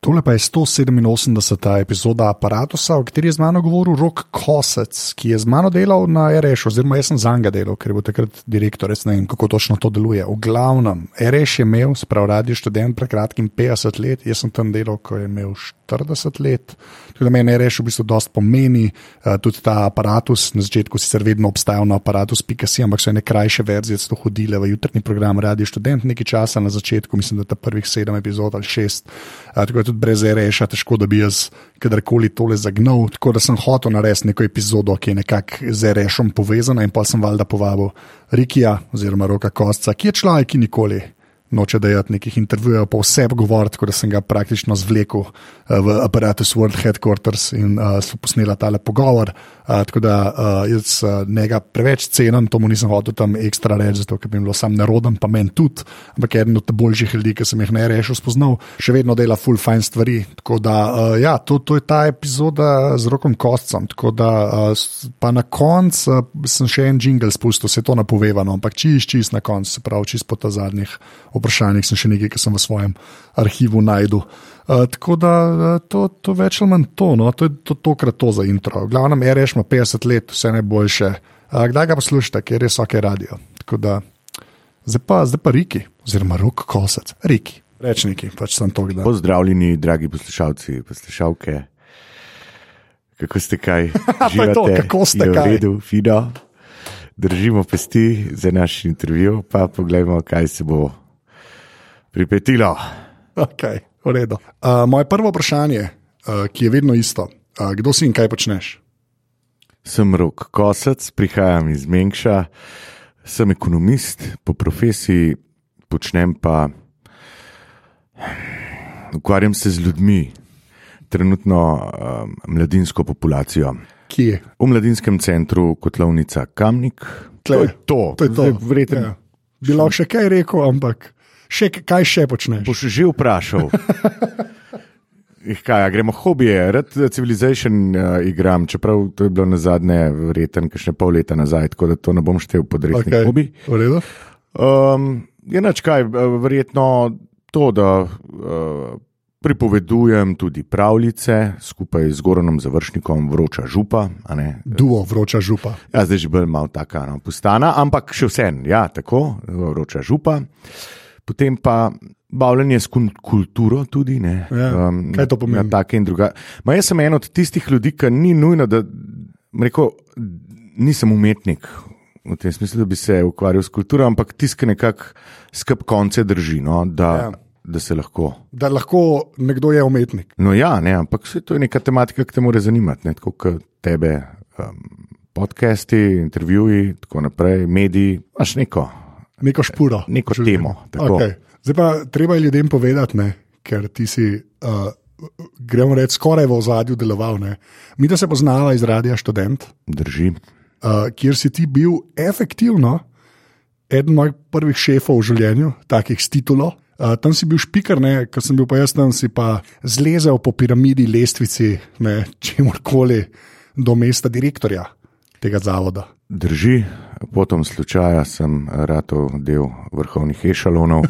Tole pa je 187. epizoda Apparatusa, o kateri je z mano govoril Rok Kosec, ki je z mano delal na REŠ, oziroma jaz sem za njega delal, ker je bil takrat direktor, res ne vem, kako točno to deluje. V glavnem, REŠ je imel, sprav radio študent pred kratkim 50 let, jaz sem tam delal, ko je imel 40 let. Tudi da meni REŠ v bistvu dosti pomeni, uh, tudi ta aparatus, na začetku sicer vedno obstajal na aparatus.si, ampak so ene krajše verzije, so hodile v jutrni program Radio Student nekaj časa na začetku, mislim, da ta prvih sedem epizod ali šest. Uh, tako tudi brez reša, težko da bi jaz kadarkoli tole zagnal. Tako da sem hotel narediti neko epizodo, ki je nekako z rešom povezana in pa sem valjda povabil Rikija oziroma Roka Kostca, ki je človek, ki nikoli. Noče dajati nekih intervjujev, pa vse govori, tako da sem ga praktično zvlekel uh, v aparatus World Headquarters in uh, so posnela tale pogovor. Uh, tako da uh, jaz uh, njega preveč cenim, to mu nisem hotel tam ekstra reči, zato ker bi bil sam neroden, pa meni tudi, ampak eden od boljših ljudi, ki sem jih najrešil spoznal, še vedno dela full fine stvari. Tako da, uh, ja, to, to je ta epizoda z rokom kostcem. Tako da, uh, pa na koncu uh, sem še en jingle spustil, se to napovedano, ampak čist, čist na koncu, se pravi, čist po ta zadnjih vprašanjih sem še nekaj, kar sem v svojem arhivu najdel. Uh, tako da to, to več ali manj to, no? to je to, tokrat to za intro. Glavno, REŠ ima 50 let, vse najboljše. Uh, kdaj ga poslušate, ker je vsake radio. Da, zdaj, pa, zdaj pa Riki, oziroma Rok Kosec, Riki, rečniki, pač sem to gledal. Pozdravljeni, dragi poslušalci, poslušalke. Kako ste kaj? Živite, to, kako ste kaj? Redu, fino. Držimo pesti za naš intervju, pa pogledajmo, kaj se bo pripetilo. Okay, uh, moje prvo vprašanje, uh, ki je vedno isto, uh, kdo si in kaj počneš? Sem rok kosec, prihajam iz Mengša, sem ekonomist po profesiji, počnem pa. Ukvarjam se z ljudmi, trenutno um, mladinsko populacijo. Kje? V mladinskem centru Kotlovnica Kamnik. Tle, to je to. to, je to. Vreten... Ja. Bilo še kaj rekel, ampak še, kaj še počneš? Boš že vprašal. Kaj, gremo hobije, red civilization uh, igram, čeprav to je bilo na zadnje, verjetno, še pol leta nazaj, tako da to ne bom štel pod rekom okay. hobi. Um, je nač kaj, verjetno to, da uh, pripovedujem tudi pravljice skupaj z Goronom Završnikom, vroča župa. Duo, vroča župa. Ja, zdaj že bolj malo taka no, postana, ampak še vsem, ja, tako, vroča župa. Potem pa bavljanje s kulturo, tudi ne. Ja, um, kaj to pomeni? Ma jaz sem en od tistih ljudi, ki ni nujno, da rekel, nisem umetnik. V tem smislu, da bi se ukvarjal s kulturo, ampak tiskaj nekako skrb konce drži. No, da, ja. Da se lahko. Da lahko nekdo je umetnik. No, ja, ne, ampak to je neka tematika, ki te mora zanimati. Ne, tako kot tebe, um, podcasti, intervjuji, tako naprej, mediji, imaš neko. Neko špuro. Neko temo. Okay. Zdaj pa treba je ljudem povedati, ne, ker ti si, uh, gremo reči, skoraj v ozadju deloval. Ne. Mi, da se poznava iz radia študent. Drži. Uh, kjer si ti bil efektivno eden mojih prvih šefov v življenju, takih s titulo. Uh, tam si bil špiker, ker sem bil pa jaz tam, si pa zlezel po piramidi, lestvici, če morkoli, do mesta direktorja tega zavoda. Drži, potom slučaja sem ratov del vrhovnih ešalonov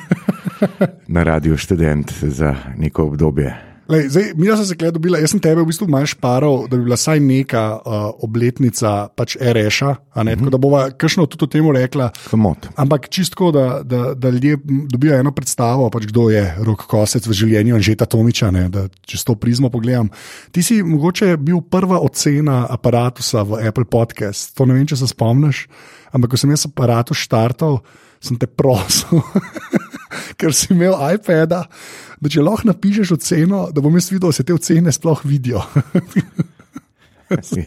na Radio Student za neko obdobje. Lej, zdaj, mi smo se kaj dobili, jaz sem tebe v bistvu manj šparal, da bi bila vsaj neka uh, obletnica pač REŠA, mm -hmm. da bova kakšno tudi o tem rekla. Komot. Ampak čisto, da, da, da ljudje dobijo eno predstavo, pač kdo je rok kosec v življenju Anžeta Tomiča, ne, da če to prizmo pogledam. Ti si mogoče bil prva ocena aparata v Apple Podcast, to ne vem, če se spomniš, ampak ko sem jaz aparatus štartal, sem te prosil. ker si imel iPad, da če lahko napišeš oceno, da bom jaz videl, da se te ocene sploh vidijo.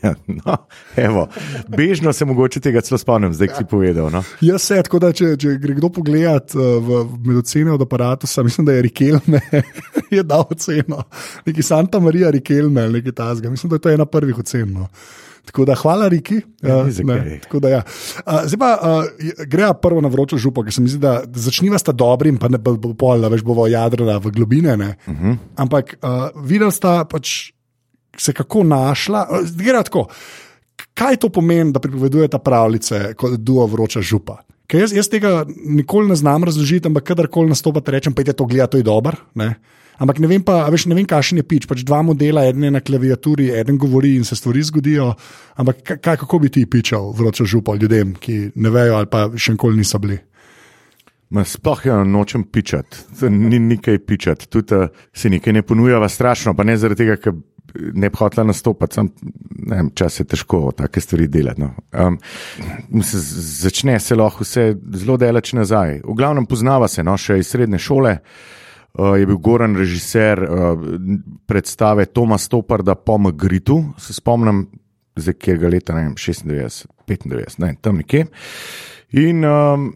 ja, no, evo, bežno se mogoče tega celo spomnim, zdaj si povedal. No. Jaz se, tako da če, če gre kdo pogledat uh, v medicine od aparata, mislim, da je Rikelme je dal oceno, neki Santa Maria Rikelme nekaj tasga. Mislim, da je to ena prvih ocen. No. Tako da, hvala, Riki. Uh, da, ja. uh, zdaj pa uh, gre prvo na vročo župo, ker se mi zdi, da začniva sta dobrim, pa ne bo pol, da veš, bovo jadrala v globine. Uh mhm. -huh. Ampak uh, videl sta pač se kako našla. Uh, tako, kaj to pomeni, da pripovedujete pravljice kot duo vroča župa? Jaz, jaz tega nikoli ne znam razložiti, ampak kadarkoli nastopate, rečem, pejte to gledati, to je dobro. Ampak ne vem, pa, veš, ne vem, kakšen je pič. Pač dva modela, en je na klaviaturi, en govori in se stvari zgodijo. Ampak kaj, kako bi ti pičal vročo župo ljudem, ki ne vejo ali pa še nikoli niso bili? Sploh je ja, nočem pičati, ni nekaj pičati, tudi uh, se nekaj ne ponuja, strašno, pa ne zaradi tega, ker ne bi hotela nastopati, sem, ne vem, čas je težko take stvari delati. No. Um, se začne se lahko vse zelo daleč nazaj. V glavnem poznava se, no, še iz srednje šole. Uh, je bil Goran režiser uh, predstave Toma Stoparda po Magritu, se spomnim, za kjer ga leta, ne vem, 96, 95, ne vem, tam nekje. In um,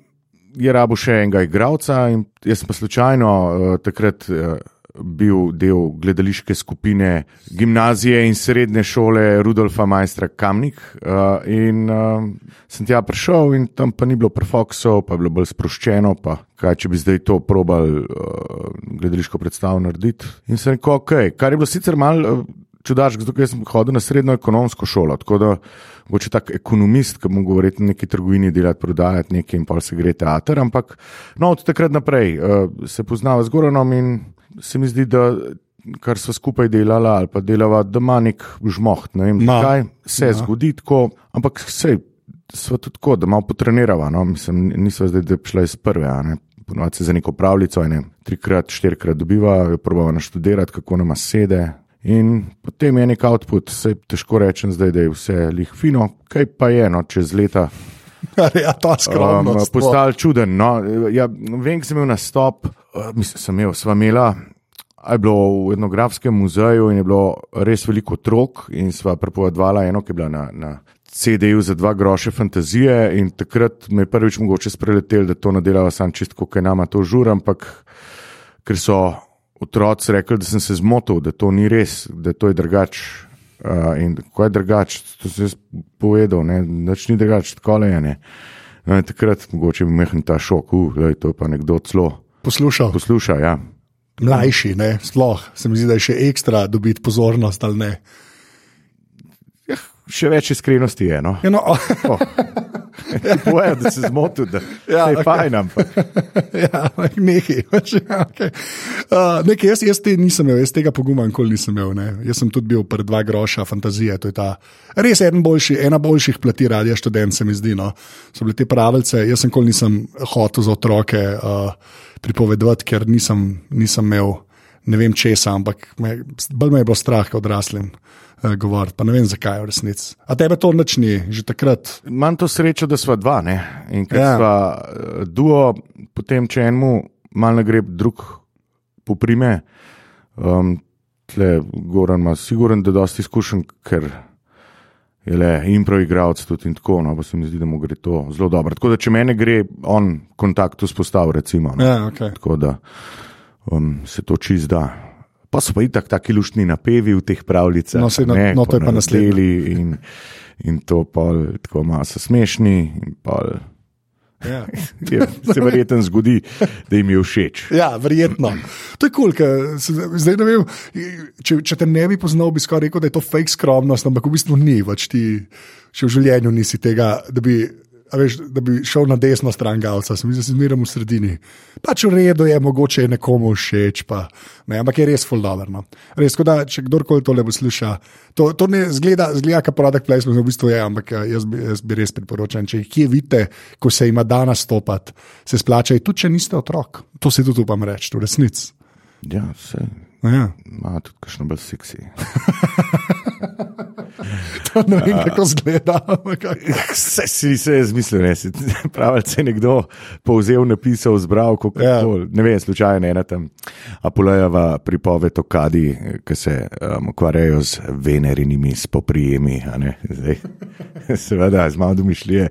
je rabo še enega igralca, in jaz pa slučajno uh, takrat. Uh, bil del gledališke skupine gimnazije in srednje šole Rudolfa Majstra Kamnik. Uh, in uh, sem tja prišel, in tam pa ni bilo prefoksov, pa je bilo bolj sproščeno. Pa kaj, če bi zdaj to probal uh, gledališko predstavo narediti. In sem rekel, ok, kar je bilo sicer malo. Uh, Čudaš, zato sem hodil na srednjo ekonomsko šolo. Tako da, če tak ekonomist, ki mu govori o neki trgovini, delati, prodajati nekaj in pa se gre teater. Ampak no, od takrat naprej uh, se poznava z Goranom in se mi zdi, da kar so skupaj delala ali pa delava, da ima nek žmoht. Ne vem, kaj se zgodi tako, ampak vse so tudi tako, da malo potrenirava. No? Mislim, niso zdaj, da bi šla iz prve. Ponovadi se za neko pravljico, ene trikrat, štirikrat dobiva, jo probava naštudirati, kako nama sede. In potem je nek output, se težko rečem zdaj, da je vse lih fino, kaj pa je eno čez leta. ja, ta skromnost. Um, postal čuden. No? Ja, vem, sem imel nastop, mislim, sem imel, sva imela. Je bilo v etnografskem muzeju in je bilo res veliko otrok, in sva prepovedovala eno, ki je bila na, na CD-ju za dva groše fantazije. In takrat me je prvič mogoče spreletel, da to nadelava sam čistko, kaj nama to žur, ampak ker so otroci rekli, da sem se zmotil, da to ni res, da to je drugače. Uh, in ko je drugače, to si jaz povedal, noč ni drugače, tako le je. Ne. No, takrat mogoče bi imel ta šok, uh, je to pa nekdo celo poslušal. Posluša, ja. Mlajši, ne, sploh se mi zdi, da je še ekstra dobiti pozornost ali ne. Ja, še več iskrenosti je. No. Ja, no, oh. Poje, da se zmotil, da ja, je okay. fajn. ja, nekaj. Ja, okay. uh, nekaj jaz, jaz te nisem imel, jaz tega poguma nikoli nisem imel. Ne. Jaz sem tudi bil pred dva groša fantazije. To je ta, res boljši, ena boljših plati radio študent, se mi zdi. No. So bile te pravice, jaz sem nikoli nisem hotel za otroke uh, pripovedovati, ker nisem, nisem imel ne vem česa, ampak me, bolj me je bilo strah, odraslim. Uh, govoriti, pa ne vem, zakaj v resnici. A tebe to nočni, že takrat? Imam to srečo, da smo dva, ne? in ker ja. smo uh, duo, potem če enemu malo gre, drug poprime. Um, tle, Goran ima siguren, da dosti izkušen, ker je le improvizator tudi in tako, no, pa se mi zdi, da mu gre to zelo dobro. Tako da, če meni gre, on kontakt vzpostavlja, recimo. No. Ja, okay. Tako da um, se to čist da. Pa so pa i tak, taki luštni napevi v teh pravljicah. No, se, ne, no, to je pa naslednji. In, in to pa tako malo so smešni. Ja. se verjetno zgodi, da jim je všeč. Ja, verjetno. To je kul, cool, zdaj ne vem. Če, če te ne bi poznal, bi skoraj rekel, da je to fake skromnost, ampak v bistvu ni več ti, če v življenju nisi tega, da bi veš, da bi šel na desno stran Gauca, sem jih zmeraj v sredini. Pač v redu je, mogoče je nekomu všeč, pa, ne, ampak je res fuldober. No. Res, da, če kdorkoli to le bo slišal, to, to ne zgleda, zgleda kot product placement, v bistvu je, ampak ja, jaz bi, jaz bi res priporočal, če jih kje vidite, ko se ima danes stopati, se splačaj, tudi če niste otrok. To se tudi upam reči, v resnici. Ja, vse. Ja. Ma tudi kakšno bolj seksi. ne vem, kako zgleda. Vse si se je zmislil, ne si pravi, da je nekdo povzel, napisal, zbral, kako ja. ne vem, slučajno ena tam Apolejeva pripoved o Kadi, ki se um, ukvarjajo z venerinimi spoprijemi. Seveda, z malo domišljije,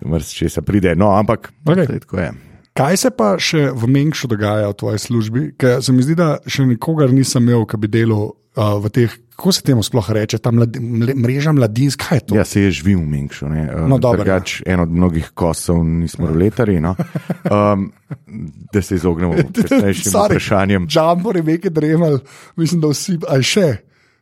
da mrz če se pride. No, ampak okay. tako je. Kaj se pa še v Mengšu dogaja v tvoji službi? Ker se mi zdi, da še nikogar nisem imel, ki bi delal uh, v teh kako se temu sploh reče, ta mlad, mreža mladinska, kaj je to? Ja, se je živil v Mengšu. No, ja. en od mnogih kosov, nismo roletari. No. Um, da se izognemo resnejšim vprašanjem. Džambor je nekaj dremal, mislim, da vsi, aj še.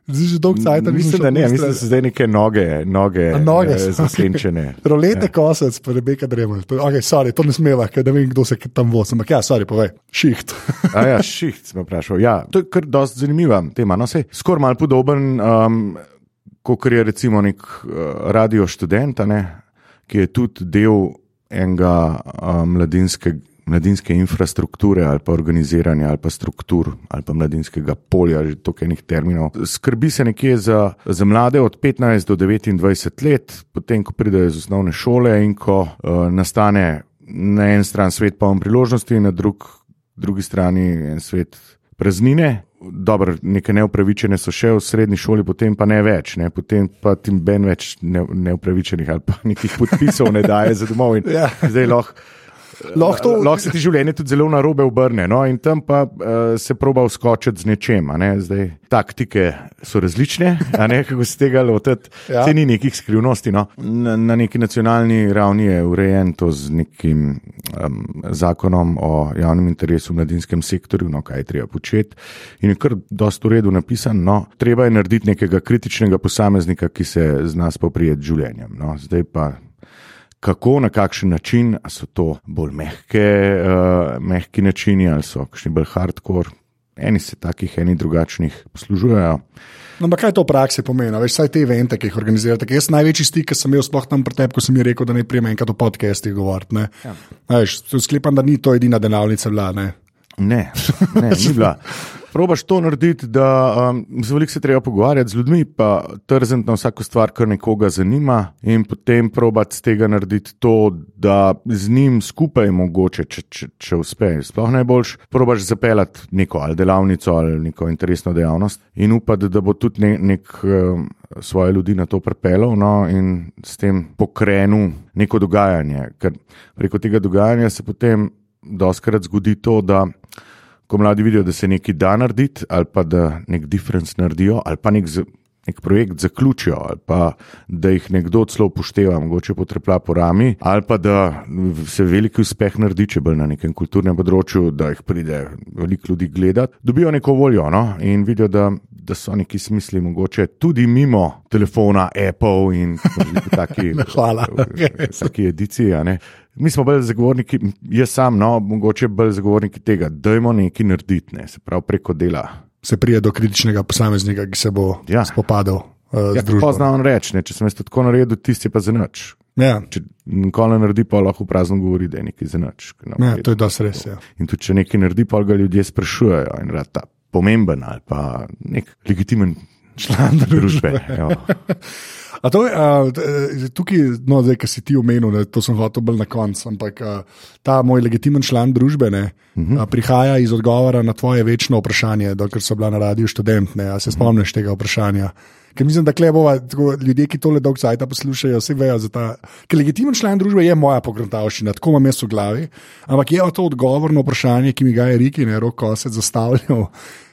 Zdaj že dolgo časa mislim, da ne, mislim, da so zdaj neke noge, noge, noge eh, zasenčene. Okay. Rolete ja. kosec, pa Rebeka Dremelj. Okay, sorry, to ne smeva, ker ne vem, kdo se tam vozi. Ampak ja, sorry, povej, šiht. A ja, šiht sem vprašal. Ja, to je kar dosti zanimiva tema. No, Skoraj mal podoben, um, kot je recimo nek uh, radio študent, ne, ki je tudi del enega uh, mladinskega mladinske infrastrukture ali pa organiziranja ali pa struktur ali pa mladinskega polja, že toliko enih terminov. Skrbi se nekje za, za mlade od 15 do 29 let, potem ko pridejo iz osnovne šole in ko uh, nastane na en stran svet poln priložnosti in na drug, drugi strani en svet praznine. Dobro, neke neupravičene so še v srednji šoli, potem pa ne več, ne? potem pa tim ben več ne, neupravičenih ali pa nekih podpisov ne daje za domov. Ja. Zdaj lahko lahko, lahko se ti življenje tudi zelo na robe obrne. No? In tam pa uh, se proba uskočiti z nečem. Ne? Zdaj, taktike so različne, ne? kako se tega lotiti. ja. Se ni nekih skrivnosti. No? Na, na neki nacionalni ravni je urejen to z nekim um, zakonom o javnem interesu v mladinskem sektorju, no, kaj je treba početi. In je kar dosta v redu napisan. No? Treba je narediti nekega kritičnega posameznika, ki se zna spoprijeti z življenjem. No? Zdaj pa kako, na kakšen način, ali so to bolj mehke, uh, mehki načini ali so kakšni bolj hardcore. Eni se takih, eni drugačnih poslužujejo. No, ampak kaj to v praksi pomeni? Veš, saj te evente, ki jih organizirate. Jaz največji stik, ki sem imel sploh tam pred tem, ko sem jim rekel, da ne prijem enkrat v podcastih govoriti. Ja. Sklepam, da ni to edina delavnica vlade. Ne, ne, ni bila. Probaš to narediti, da um, z veliko se treba pogovarjati z ljudmi, pa trzati na vsako stvar, kar nekoga zanima, in potem probati z tega narediti to, da z njim skupaj mogoče, če, če, če uspe. Sploh najboljš, probaš zapeljati neko ali delavnico ali neko interesno dejavnost in upati, da bo tudi ne, nek um, svoje ljudi na to pripeljal no, in s tem pokrenil neko dogajanje. Ker preko tega dogajanja se potem doskrat zgodi to, da ko mladi vidijo, da se nekaj da narediti, ali pa da nek difference naredijo, ali pa nek, nek projekt zaključijo, ali pa da jih nekdo celo upošteva, mogoče potrpla po rami, ali pa da se veliki uspeh naredi, če bolj na nekem kulturnem področju, da jih pride veliko ljudi gledati, dobijo neko voljo no? in vidijo, da. Da so neki smisli, mogoče tudi mimo telefona, Apple in tako naprej. Vsake edicije. Mi smo bolj zagovorniki, jaz sam, no, mogoče bolj zagovorniki tega, da imamo nekaj narediti, ne, se pravi preko dela. Se prije do kritičnega posameznika, ki se bo ja. spopadal. Uh, ja, to znam reči, če sem jaz tako naredil, tisti pa za nič. Ja. Če nikoli ne naredi, pa lahko prazno govori, da je nekaj za nič. Ja, to je dosti res. Ja. In tudi če nekaj naredi, pa ga ljudje sprašujejo in rad ta pomemben ali pa nek legitimen član družbe. To, a, tukaj, no, zdaj, ki si ti omenil, ne, to sem hotel bolj na koncu, ampak a, ta moj legitimen član družbe ne, uh -huh. a, prihaja iz odgovora na tvoje večno vprašanje, dokler so bila na radiju študent. Ne, a se spomniš tega vprašanja? Ker mislim, da klebova, tako, ljudje, ki tole dolgo časa poslušajo, vse vejo za ta. Ker legitimen član družbe je moja pogruntavščina, tako imam jaz v glavi. Ampak je to odgovor na vprašanje, ki mi ga je Riki, ne roko, se zastavljal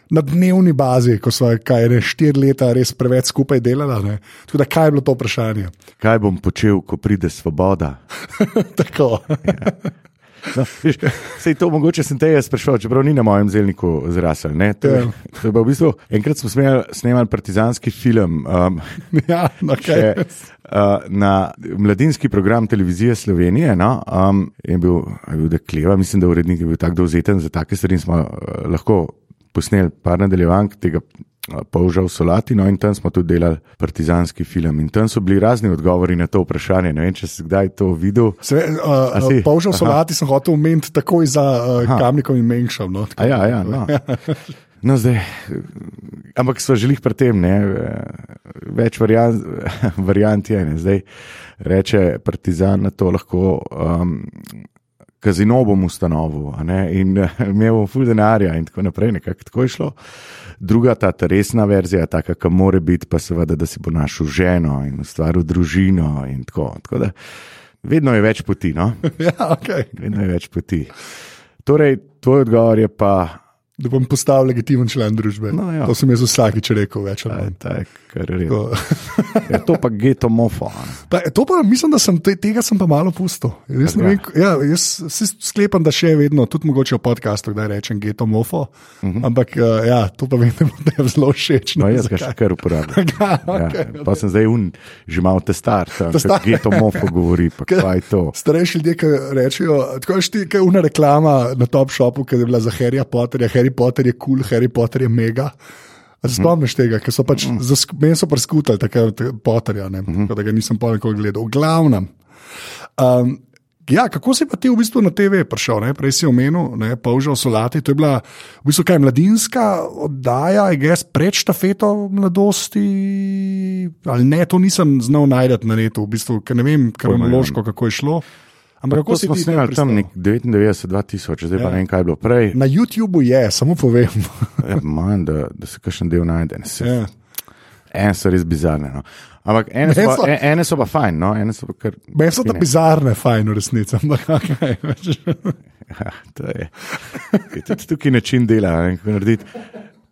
na dnevni bazi, ko smo kaj ne štiri leta res preveč skupaj delali. Tako da, kaj je bilo to vprašanje? Kaj bom počel, ko pride svoboda? Tako. ja. No, Sej to mogoče sem te jaz sprašal, čeprav ni na mojem zelniku zrasel. To, ja. to v bistvu, enkrat smo snemali partizanski film um, ja, okay. še, uh, na mladinski program televizije Slovenije. No, um, je bil, je bil dekleva, mislim, da urednik je bil tako dovzeten za take stvari in smo uh, lahko posneli par nadaljevank tega. Polža v Solati, no in tam smo tudi delali partizanski film. In tam so bili razni odgovori na to vprašanje. Ne vem, če si kdaj to videl. Uh, Polža v Solati sem hotel omeniti takoj za uh, kamnikom in menšam. No, ja, ja, no. no, zdaj, ampak smo želeli pri tem, ne, več variant, variant je. Ne. Zdaj reče partizan na to lahko. Um, kazino bom ustanovil in imel bom full denarja in tako naprej, nekako tako je šlo. Druga, ta resna verzija, taka, ki mora biti, pa seveda, da si bo našel ženo in ustvaril družino in tako. tako da, vedno je več poti. No? ja, okay. Vedno je več poti. Torej, tvoj odgovor je pa, da bom postal legitimen član družbe. No, ja. to sem jaz vsakič rekel, več ali manj. ja, to pa geto mofo. Pa, to pa mislim, da sem te, tega sem pa malo pustil. Jaz, vem, ja, jaz sklepam, da še vedno, tudi mogoče v podkastu, da rečem geto mofo. Uh mhm. -huh. Ampak uh, ja, to pa vem, da je zelo všeč. No, jaz ga še kar uporabljam. ja, okay, ja, pa sem zdaj un, že malo te star, da se geto mofo govori. Starejši ljudje, ki rečejo, tako je šti, kaj je una reklama na Top Shopu, ki je bila za Harryja Potterja. Harry Potter je kul, cool, Harry Potter je mega. Spomniš mm. tega, ker so pač mm. meni so prskutali, tako da Potterja, ne, mm. da ga nisem pa nikoli gledal. V glavnem. Um, ja, kako si pa ti v bistvu na TV prišel? Ne? Prej si omenil, ne, Paužal solati. To je bila v bistvu kaj mladinska oddaja, gess pred štafeto mladosti. Ali ne, to nisem znal najti na netu, v bistvu, ker ne vem, kronološko, kako je šlo. Ampak kako si snimali tam 99-2000, zdaj ja. pa ne vem, kaj je bilo prej. Na YouTubu je, samo povem. ja, manj, da, da se kakšen del najde. Ja. En so res bizarne. No. Ampak ene so, so, en, ene so pa fajn. No? So, kar, Meni so ta bizarne, fajn, v resnici. Ampak kaj ja, je. je tudi tukaj način dela. Ne,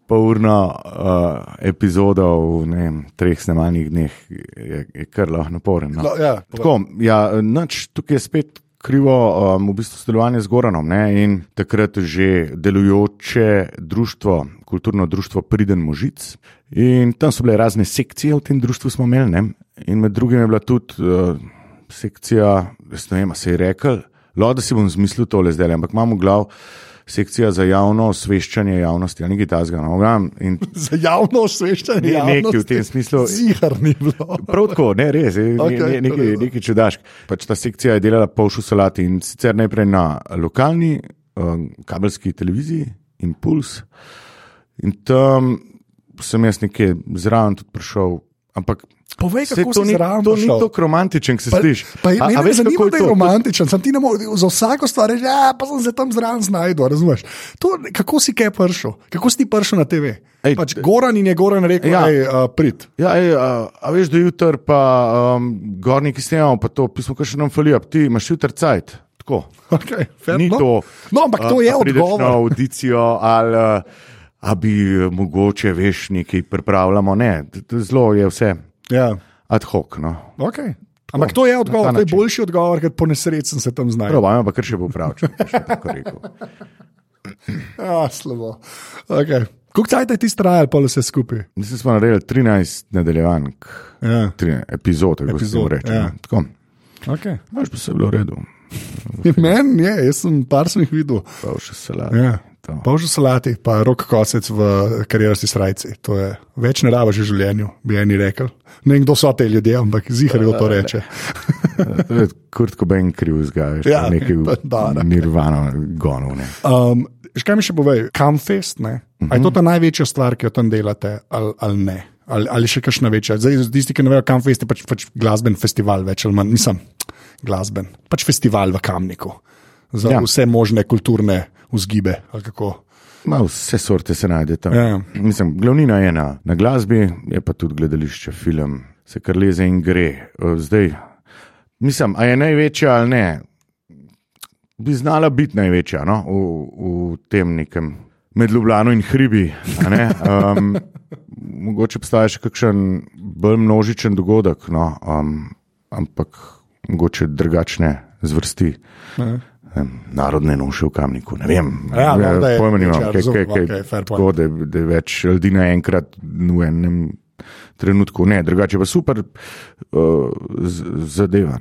Polurno uh, epizodo v ne, treh snemalnih dneh je, je kar lahko naporen. No. Ja, Tako, ja, noč, tukaj je spet krivo um, v bistvu sodelovanje z Goranom ne, in takrat že delujoče društvo, kulturno društvo Priden Možic. In tam so bile razne sekcije v tem društvu, smo imeli. Ne, in med drugim je bila tudi uh, sekcija, ne vem, se je rekel, da si bom zmislil tole zdaj, ampak imamo glav sekcija za javno osveščanje javnosti, ali nekaj tasga. No, in... za javno osveščanje ne, javnosti. Nekaj v tem smislu. Zihar ni bilo. Prav tako, ne res, je, okay, ne, nekaj, nekaj čudaš. Pač ta sekcija je delala polšu salati in sicer najprej na lokalni um, kabelski televiziji Impuls. In tam sem jaz nekaj zraven tudi prišel, ampak Povej, kako to ni, to ni tako romantičen, ki se slišiš. Veš, kako je to romantičen. Sam ti ne moreš za vsako stvar reči, ja, pa sem se tam zraven znašel. Razumeš? To, kako si kaj prišel? Kako si ti prišel na TV? Ej, pač Goran in je Goran rekel, da je prid. Ja, ej, a, a veš, da jutr pa um, gorniki snemamo, pa to pismo, kar še nam falijo, ti imaš jutr cajt. Tako. Okay, ni no. to. No, ampak to je odgovor. Na audicijo ali. A bi mogoče veš, nekaj pripravljamo. Ne, zelo je vse. Ja. Ad hoc. No. Okay. Ampak to je odgovor, to je boljši odgovor, kot po nesreči sem se tam znašel. Pravno, ampak kar še bo prav, če bi tako rekel. Ja, slabo. Okay. Kako cajt je ti trajal, pa vse skupaj? Mislim, smo naredili 13 nadaljevank, ja. 13 epizod, kako se reče. Ja. Tako. Okay. Veš, pa se je bilo v redu. Meni je, jaz sem par sem jih videl. Pa še salat. Ja. Že salati, pa rok kosec v karierski srajci. To je več ne rava že v življenju, bi eni rekel. Ne vem, kdo so te ljudje, ampak zihar to reče. Kurt Cobain kriv zgajaš, ja, nekaj nirvano gonov. Um, Škaj mi še povej, Camfest, uh -huh. je to ta največja stvar, ki jo tam delate, ali, ali ne? Ali, ali še kakšna večja? Zdaj, tisti, ki ne vejo, Camfest je pač, pač glasben festival, več ali manj, nisem glasben, pač festival v Kamniku za ja. vse možne kulturne vzgibe. Ma, vse sorte se najde tam. Ja. Mislim, glavnina je na, na glasbi, je pa tudi gledališče, film, se kar leze in gre. Zdaj, mislim, a je največja ali ne, bi znala biti največja no? v, v tem nekem med Ljubljano in hribi. Um, mogoče obstaja še kakšen bolj množičen dogodek, no? um, ampak mogoče drugačne zvrsti. Ja narodne noše v kamniku. Ne vem, ja, no, pojma nimam, kaj, kaj, kaj, okay, tako, da, da je več ljudi naenkrat v enem trenutku. Ne, drugače pa super uh, zadeva.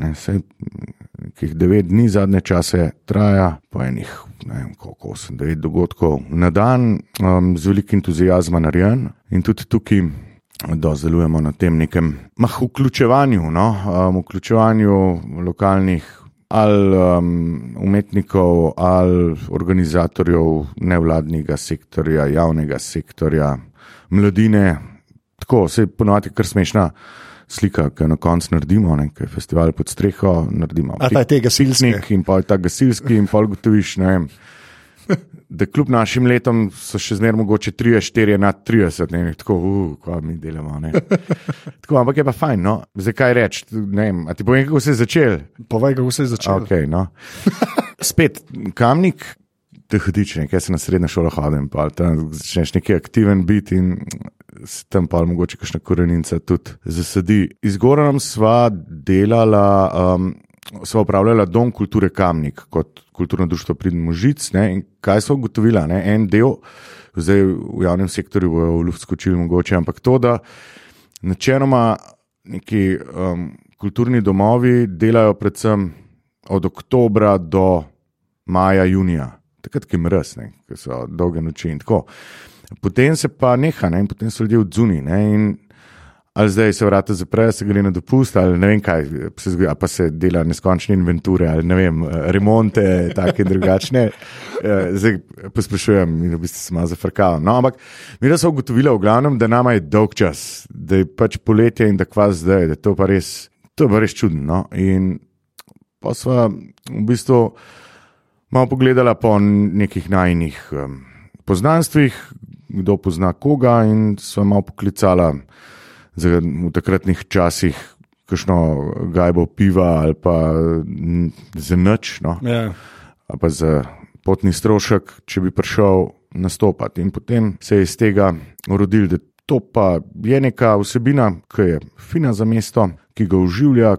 Ki jih devet dni zadnje čase traja, po enih, ne vem, koliko, osem, devet dogodkov na dan, um, z velikim entuzijazmom narejen in tudi tukaj. Da delujemo na tem nekem mah, vključevanju, no? um, vključevanju lokalnih ali um, umetnikov, ali organizatorjev nevladnega sektorja, javnega sektorja, mladine. Tako se je ponovadi kar smešna slika, ki jo na koncu naredimo, nekaj festival pod streho, naredimo. A ta je tega gasilski. In pa je ta gasilski, in pa gotoviš, ne vem da kljub našim letom so še zmeraj mogoče 3-4 na 30, ne tako, uh, kaj mi delamo. tako, ampak je pa fajn, no, zakaj reči, ne vem, a ti povem, kako se je začel. Povej, kako se je začel. Okay, no. Spet kamnik. te hodiče, kaj se na srednjo šolo hodim, pa tam začneš neki aktiven biti in se tam pa mogoče kakšna korenica tudi zasadi. Z Goranom sva delala, um, sva upravljala Dom kulture Kamnik kot kulturno društvo Pridmo Žic. Ne, in kaj smo ugotovili? En del, zdaj v javnem sektorju bo v luft skočil mogoče, ampak to, da načeloma neki um, kulturni domovi delajo predvsem od oktobra do maja, junija, takrat, ki je mrz, ki so dolge noči in tako. Potem se pa neha, ne? in potem so ljudje odzuni. Ali zdaj se vrata zaprejo, se gre na dopust, ali ne vem kaj, se zgodi, pa se dela neskončne inventure, ali ne vem, remonte, take in drugačne. Eh, zdaj posprašujem in v bistvu sem malo zafrkal. No, ampak mi smo ugotovili, v glavnem, da nama je dolg čas, da je pač poletje in da kva zdaj, da je to pa res, to pa res čudno. No? In pa smo v bistvu malo pogledali po nekih najnih um, poznanstvih, kdo pozna koga in smo malo poklicali v takratnih časih, kakšno gajbo piva ali pa za noč, no? ja. ali pa za potni strošek, če bi prišel nastopati. In potem se je iz tega urodil, da to pa je neka vsebina, ki je fina za mesto, ki ga uživlja,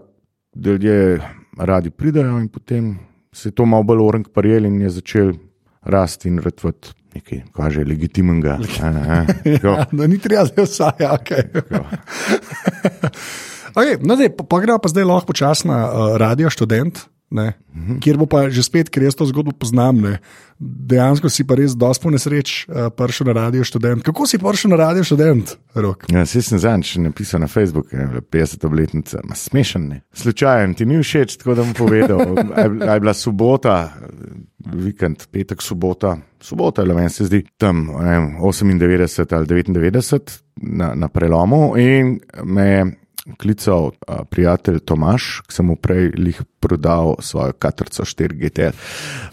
da ljudje radi pridajo in potem se je to malo bolj orang prijel in je začel rasti in rtvati nekaj, kaže legitimnega. ja, no, ni treba zdaj vsaj, ok. okay no, dej, pa, pa gremo pa zdaj lahko počasna uh, radio študent. Ne, mhm. Kjer bo pa že spet, ker jaz to zgodbo poznam, ne, dejansko si pa res dosto nesreč uh, prišel na radio študent. Kako si prišel na radio študent? Ja, si sem zadnjič napisal na Facebooku, 50 obletnica, smešen. Slučajen, ti ni všeč, tako da bom povedal. Je bila sobota, vikend, petek, sobota, sobota, ali meni se zdi tam vem, 98 ali 99 na, na prelomu in me je klical a, prijatelj Tomaš, ki sem mu prej lih prodal svojo katrco 4 GTR.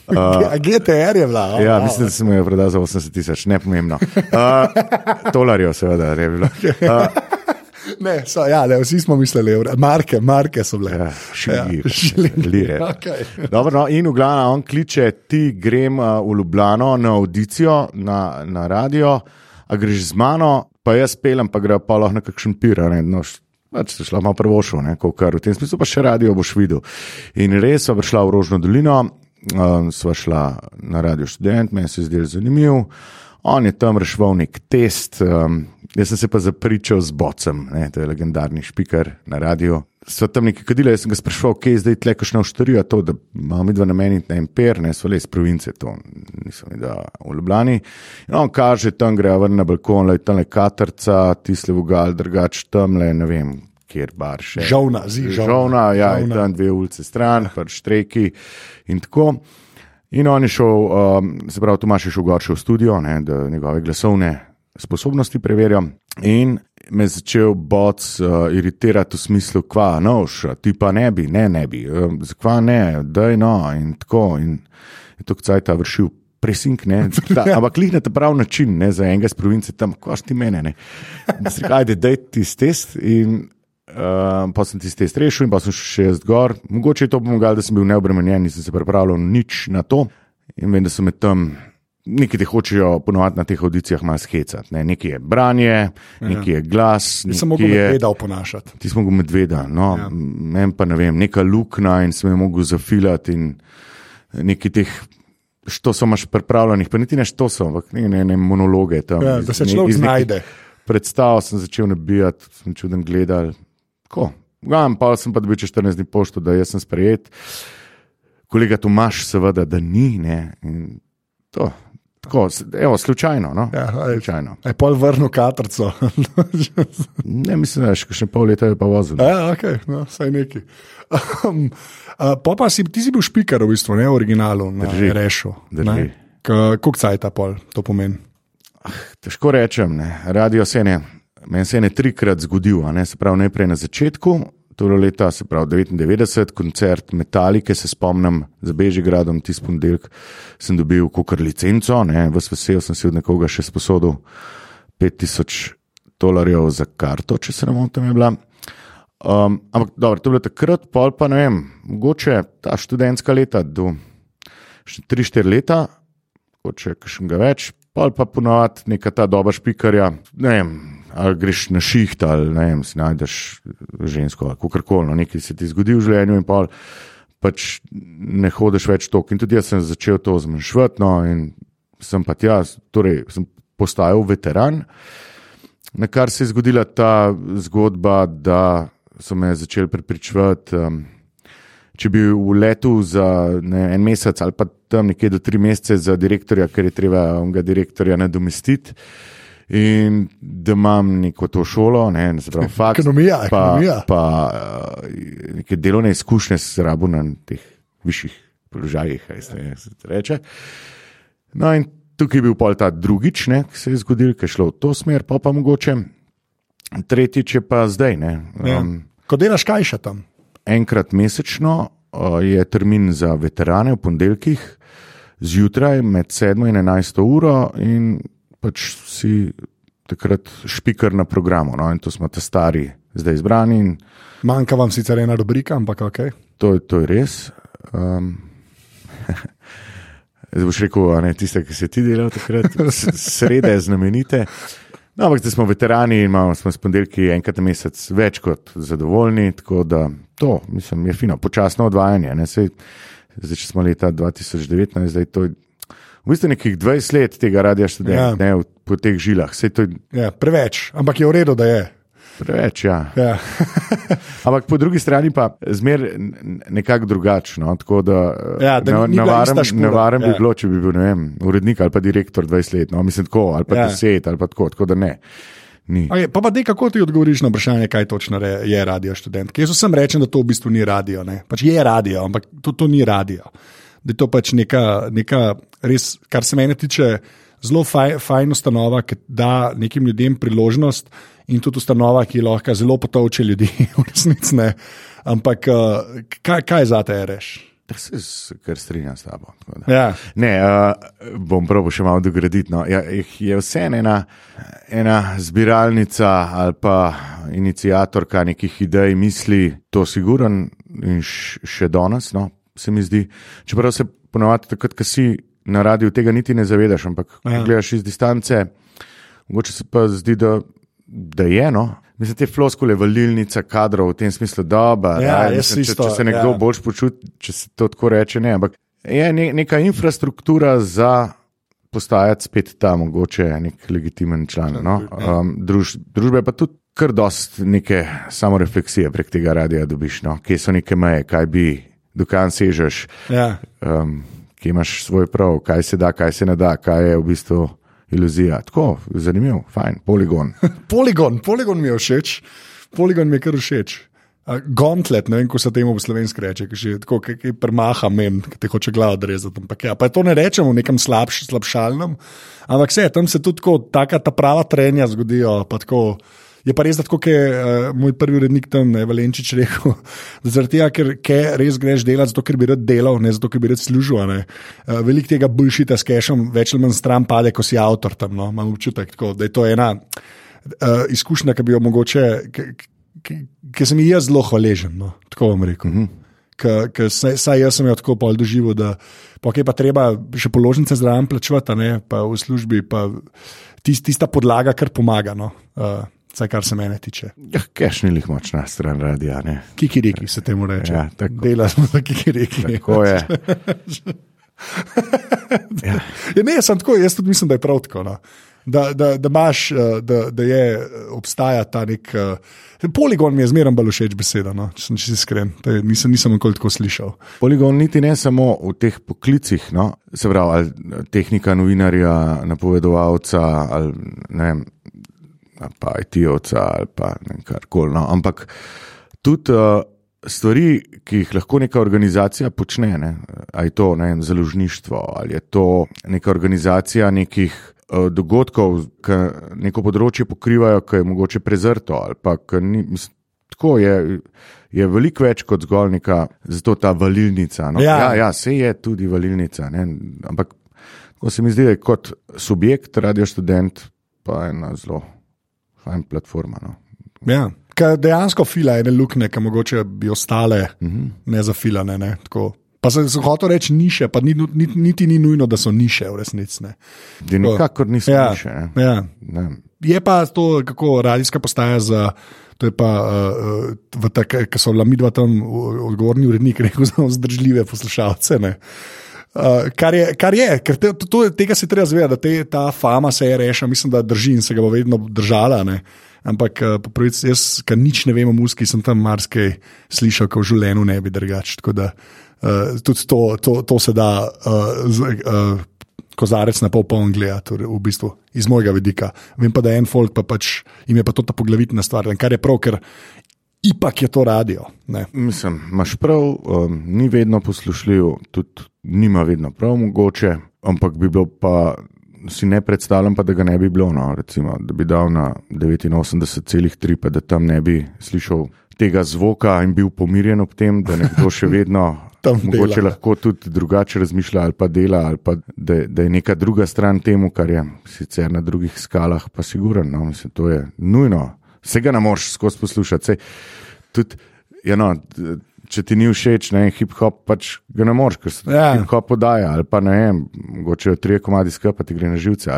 Uh, GTR je bila. Oh, ja, mislim, da sem jo prodal za 80 tisoč, ne pomembno. Uh, Tolarjev, seveda, je bilo. Uh, Ne, so, ja, ne, vsi smo mislili, marke, marke so bile. Ja, Šili, ja, okay. Dobro, no, in v glavnem on kliče, ti grem v Ljubljano na audicijo, na, na radio, a greš z mano, pa jaz pelem, pa gre pa lahko na kakšen pir. No, pač se šla malo prvo šlo, v tem smislu pa še radio boš videl. In res so prišla v Rožno dolino, um, sva šla na radio študent, meni se je zdel zanimiv. On je tam rešil nek test, um, jaz sem se pa zapričal z Bocem, ne, to je legendarni špiker na radiju. So tam neki kadili, jaz sem ga sprašval, kje je zdaj tle, kakšno štorijo to, da imamo mi dva nameniti na imper, ne so le iz province, to nisem videl v Ljubljani. In on kaže, tam gre ven na balkon, le tam le katrca, tisle v gal, drugač tam le, ne vem, kjer bar še. Žovna, zi, žovna. Žovna, ja, žovna. in tam dve ulice stran, pač štreki in tako. In on je šel, um, se pravi, Tomaš je šel gorče v studio, ne, da njegove glasovne sposobnosti preverja. In me je začel boc uh, iritirati v smislu, kva, noš, ti pa ne bi, ne, ne bi, um, zakva ne, da je no, in tako. In je to kcaj ta vršil. Presink, ne, ta, ampak klih na ta pravi način, ne za enega iz province, tam, kvaš ti mene, ne. Da se kaj, da je ti test in uh, pa sem tisti test rešil in pa sem še jaz gor. Mogoče je to pomagalo, da sem bil neobremenjen in sem se pripravljal nič na to. In vem, da so me tam, neki te hočejo ponovati na teh audicijah malo skecati. Ne. Nekaj je branje, nekaj je glas. Ti si mogel medveda oponašati. Ti si mogel medveda, no, ja. meni pa ne vem, neka luknja in sem jo mogel zafilati in neki teh. Što so imaš pripravljenih, pa niti ne što so, ampak ne, ne, ne monologe tam. Ja, da se človek znajde. Predstav sem začel nabijati, sem čuden gledal, Tako. Gam, pa sem pa dobil čez 14 dni pošto, da sem sprejet. Kolega Tomaš, seveda, da ni. To, tako, evo, slučajno. No? Ja, slučajno. Je pol vrnil katrco. ne, mislim, da je še pol leta pa vozil. Ja, ok, no, saj neki. Um, uh, pa si ti si bil špiker, v bistvu, ne v originalu, na rešu. Kako je ta pol, to pomeni? Ah, težko rečem, ne. radio se ne. Meni se je ne trikrat zgodil, ne, se pravi, najprej na začetku, torej leta se pravi 99, koncert Metalike, se spomnim za Bežigradom, tisti ponedeljek sem dobil kukar licenco, ne, vas vesel sem si od nekoga še sposodil 5000 dolarjev za karto, če se ne motim, je bila. Um, ampak dobro, to je bilo takrat, pol pa ne vem, mogoče ta študentska leta, do 3-4 leta, če še nekaj več, pa pa ponovadi neka ta doba špikarja. Ne vem, ali greš na šiht, ali ne vem, si najdeš žensko, kako koli, no, nekaj se ti zgodi v življenju in pa pač ne hodiš več tok. In tudi jaz sem začel to zmanjšvati, no, in sem pa tja, torej sem postajal veteran. Na kar se je zgodila ta zgodba, da so me začeli prepričevati. Um, če bi v letu za ne, en mesec ali pa tam nekje do tri mesece za direktorja, ker je treba onega direktorja nadomestiti. In da imam neko to šolo, ne znam, fakt, ekonomija, pa, ekonomija. pa uh, neke delovne izkušnje s rabo na teh višjih položajih, kaj se reče. No, in tukaj je bil pol ta drugič, ne, ki se je zgodil, ki je šlo v to smer, pa pa mogoče. Tretjič je pa zdaj. Ne, ja. um, ja. Ko delaš kaj še tam? enkrat mesečno je termin za veterane v ponedeljkih, zjutraj med 7 in 11 uro, in pač si takrat špiker na programu. No, in to smo te stari, zdaj izbrani. In... Manjka vam sicer ena rubrika, ampak ok. To, to je res. Um... Zdaj boš rekel, je tiste, ki se ti delajo takrat, srede znamenite. No, ampak zdaj smo veterani in imamo s ponedeljki enkrat na mesec več kot zadovoljni, tako da to, mislim, je fino, počasno odvajanje. Sej, zdaj, če smo leta 2019, zdaj to je v bistvu nekih 20 let tega radia študenta, ja. ne po teh žilah. Je... Ja, preveč, ampak je v redu, da je. Preveč, ja. ja. Ampak po drugi strani pa zmeraj nekako drugačno. Tako da ja, da nevarno bi ja. bilo, če bi bil vem, urednik ali pa direktor 20 let, no, mislim tako, ali pa ja. 10 ali pa tako, tako da ne. Okay, pa pa dej, kako ti odgovoriš na vprašanje, kaj točno re, je radio študent? Jaz vsem rečem, da to v bistvu ni radio. Pač je radio, ampak to, to ni radio. Da je to pač neka, neka res, kar se mene tiče, zelo faj, fajn ustanova, ki da nekim ljudem priložnost in tudi ustanova, ki lahko zelo potovče ljudi, v resnici ne. Ampak uh, kaj, kaj za te reš? Se kar strinjam s tabo. Ja. Ne, uh, bom prav še malo dograditi. No. Ja, je vse ena, ena zbiralnica ali pa inicijatorka nekih idej, misli, to je siguren in še danes, no, se mi zdi. Čeprav se ponovadi, takrat, ko si na radiju, tega niti ne zavedaš, ampak ja. gledaš iz distance, mogoče se pa zdi, da da je eno. Mislim, te floskole, valilnica kadrov v tem smislu, da ja, je to. Če, če se nekdo ja. bolj počuti, če se to tako reče, ne. Ampak je ne, neka infrastruktura za postajati spet ta mogoče nek legitimen član. No? Ja. Um, druž, družbe pa tudi kar dost neke samorefleksije prek tega radia dobiš, no? kje so neke meje, kaj bi, dokaj sežeš, ja. um, kje imaš svoj prav, kaj se da, kaj se ne da, kaj je v bistvu iluzija. Tako, zanimiv, fajn, poligon. poligon, poligon mi je všeč, poligon mi je kar všeč. Uh, gauntlet, ne vem, kako se temu v slovenski reče, ki je tako, ki je premaha men, ki te hoče glavo odrezati. Ja, pa to ne rečemo v nekem slabš, slabšalnem, ampak vse, tam se tudi tako, taka ta prava trenja zgodijo. Je pa res, da kot je uh, moj prvi urednik tam, ne Valenčič, rekel, da zaradi tega, ker, ker res greš delati, zato ker bi rad delal, ne zato ker bi rad služil. Uh, Veliko tega bulšita s kešom, več ali manj stran pade, ko si avtor tam. No? Imam občutek, tako, da je to ena uh, izkušnja, ki bi jo mogoče, ki sem ji jaz zelo hvaležen. No? Tako bom rekel. Mm -hmm. Ker saj jaz sem jo tako pol doživel, da je pa treba še položnice zraven plačevati, pa v službi, pa tist, tista podlaga, kar pomaga. No? Uh, Vsaj kar se mene tiče. Ja, Keš ni jih močna stran radia. Kikiriki se temu reče. Ja, Dela smo za kikiriki. Tako je. ja. ja, ne, sem tako, jaz tudi mislim, da je prav tako. No. Da, da, da, imaš, eh, da, da je, obstaja ta nek. Uh, poligon mi je zmeraj bolj všeč beseda, no, če sem čisto iskren. Nisem, nisem nikoli tako slišal. Poligon niti ne samo v teh poklicih, no, se pravi, tehnika novinarja, napovedovalca ali ne vem pa IT-ovca ali pa kar koli. No. Ampak tudi uh, stvari, ki jih lahko neka organizacija počne, ne. ali je to ne, založništvo, ali je to neka organizacija nekih uh, dogodkov, ki neko področje pokrivajo, ki je mogoče prezrto. Ni, mislim, tako je. Je veliko več kot zgolj neka, zato ta valilnica. No, ja. Ja, ja, se je tudi valilnica. Ne? Ampak, ko se mi zdi, da je kot subjekt, radio študent, pa ena zelo fajn platforma. No. Ja. Kaj dejansko fila ene luknje, ki mogoče bi ostale uh mhm. -huh. nezafilane. Ne? Tako, Pa sem hotel reči niše, pa ni, niti, niti ni nujno, da so niše v resnici. Nikakor niso ja, niše. Ja. Je pa to, kako radijska postaja za. To je pa, uh, uh, ki so lami dva tam odgovorni uredniki, rekel za vzdržljive poslušalce. Uh, kar, je, kar je, ker te, to, tega se treba zavedati, da te, ta fama se je rešila, mislim, da drži in se ga bo vedno držala. Ne? Ampak, uh, pravic, jaz, ki nič ne vem o muski, sem tam marsikaj slišal, kot v življenju ne bi drugače. Tako da uh, tudi to, to, to se da uh, z, uh, kozarec na pol poln gledati, torej v bistvu iz mojega vidika. Vem pa, da je en folk, pa pač jim je pa to ta poglavitna stvar, kar je prav, ker ipak je to radio. Ne. Mislim, imaš prav, um, ni vedno poslušljiv, tudi nima vedno prav mogoče, ampak bi bilo pa. Si ne predstavljam, pa, da ga ne bi bilo, no, recimo, da bi dal na 89,3, pa da tam ne bi slišal tega zvoka in bil pomirjen ob tem, da nekdo še vedno tam mogoče dela. lahko tudi drugače razmišlja ali pa dela, ali pa da, da je neka druga stran temu, kar je sicer na drugih skalah, pa sigurno, no, mislim, to je nujno vsega ne moreš skozi poslušati. Tudi, ja no, če ti ni všeč, ne hip hop, pač ga ne moreš, ker se ja. hip hop podaja. Ali pa ne vem, mogoče tri komadi skupaj ti gre na živce.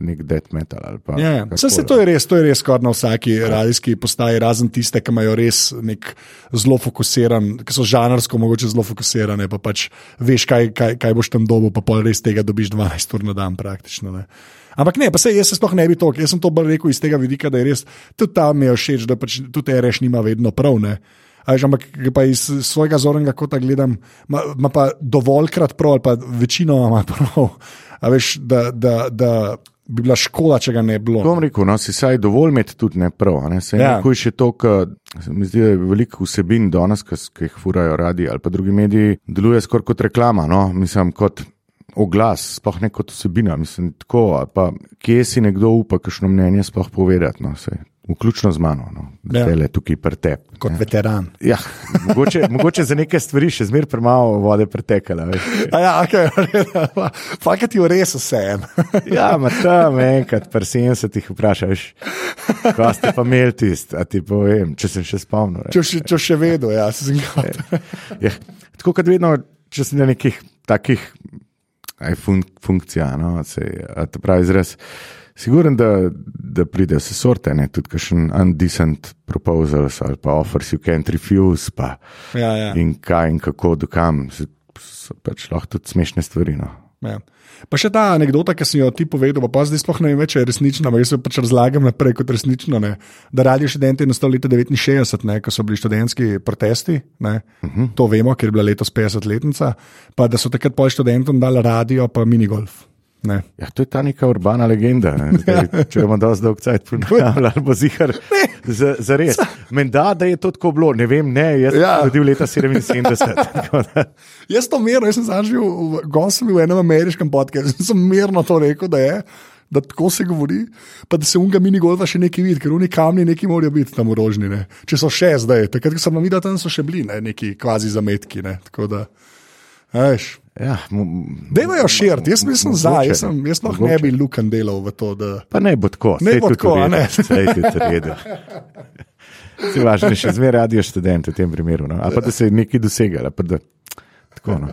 Nek death metal. Pa, ja, vse se to je res, to je res skoraj na vsaki ja. radijski postaji, razen tiste, ki imajo res nek zelo fokusiran, ki so žanrsko mogoče zelo fokusirane, pa pač veš, kaj, kaj, kaj boš tam dobil, pa pol res tega dobiš 12 ur na dan praktično. Ne. Ampak ne, pa se jaz se sploh ne bi to, jaz sem to bolj rekel iz tega vidika, da je res tudi tam mi je všeč, da pač tudi reš nima vedno prav. Ne. Až, ampak pa iz svojega zornega kota gledam, ima pa dovoljkrat prav, ali pa večino ima prav. Veš, da, da, da bi bila škoda, če ga ne bi bilo. To bom rekel, no, si saj dovolj imeti tudi ne prav. Ne? Se ja. je to, kar mi zdi, da je veliko vsebin danes, ki jih furajo radi ali pa drugi mediji, deluje skoraj kot reklama. No? Mislim, kot oglas, sploh ne kot osebina. Mislim, tako, pa, kje si nekdo upa, kakšno mnenje sploh povedati. No, Vključno z mano, no. da ja. je tukaj pretep. Kot ne. veteran. Ja, mogoče, mogoče za neke stvari še zmeraj premalo vode pretekala. Ja, okay, Fakti ti v res vse en. ja, ma tam enkrat, pri 70-ih vprašaš, kaj ste pa imeli tisti, a ti povem, če sem še spomnil. Če, še, če še vedno, ja, sem ga. ja, tako kot vedno, če si na nekih takih aj fun, funkcija, no, se, to pravi izraz. Siguren, da, da pride vse sorte, ne tudi kakšen undecent proposals ali pa offers you can't refuse, pa ja, ja. in kaj in kako, dokam, so pač lahko tudi smešne stvari. No. Ja. Pa še ta anekdota, ki si jo ti povedal, pa zdaj sploh ne vem, če je resnična, ampak jaz se pač razlagam naprej kot resnično. Ne? Da radijo študenti nastali leta 69, ne? ko so bili študentski protesti, uh mhm. -huh. to vemo, ker je bila letos 50-letnica, pa da so takrat pol študentom dali radio, pa minigolf. Ja, to je ta neka urbana legenda. Ne? Zdaj, če bomo dolgo dolg cajt ponavljali, ali bo zihar za, za res. Menda, da je to tako bilo, ne vem, ne, jaz ja. sem rodil leta 77. jaz to mirno, jaz sem zaživel, gost v enem ameriškem podkastu, sem mirno to rekel, da je. Da tako se govori, pa da se unga mini golfa še nekaj vidi, ker oni kamni neki morajo biti tam urožni. Ne? Če so še zdaj, takrat, ko sem videl, tam so še bili ne? neki kvazi zametki. Ne? Tako da, veš. Ja, Dejmo jo širiti, jaz nisem za, jaz, sem, jaz mogoče. ne bi lukan delal v to. Da... Pa ne bo tako, ne bo tako, ne. Sej ti redo. Si važno, še zmeraj radio študent v tem primeru, no? ali pa da se je nekaj dosegalo. Tako, no.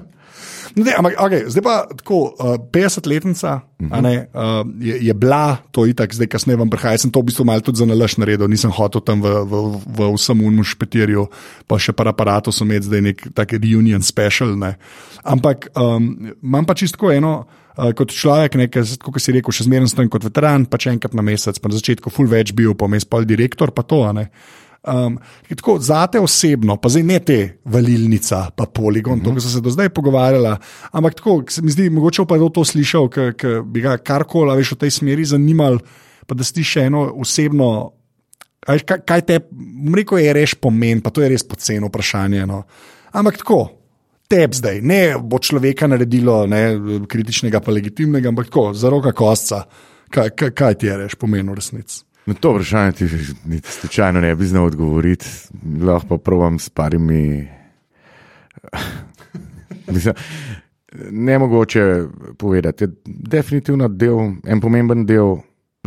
Ne, ampak, okay, zdaj pa tako, uh, 50-letnica uh -huh. ne, uh, je, je bila to itak, zdaj kasneje vam prihaja. Sem to v bistvu malo tudi za nalaš naredil, nisem hotel tam v, v, v vsem unmu špetirju, pa še par aparatov sem imel zdaj nek tak reunion special. Ne. Ampak um, imam pa čisto eno. Uh, kot človek, kot si rekel, še zmeraj stojim kot veteran, pa če enkrat na mesec, pa na začetku full več bil, pa mes pa direktor, pa to. Um, tako, zate osebno, pa zdaj ne te valilnica, pa poligon, mm -hmm. to, kar so se do zdaj pogovarjala. Ampak tako, se mi zdi, mogoče pa je to slišal, ker bi ga karkoli več v tej smeri zanimal, pa da si še eno osebno. Kaj, kaj te, mreko je res pomen, pa to je res poceno vprašanje. No. Ampak tako, teb zdaj, ne bo človeka naredilo ne, kritičnega, pa legitimnega, ampak tako, za roka kostca, kaj, kaj, kaj ti je res pomen v resnici. Na to vprašanje ti niti slučajno ne bi znal odgovoriti, lahko pa provam s parimi. Mislim, ne mogoče povedati. Je definitivno del, en pomemben del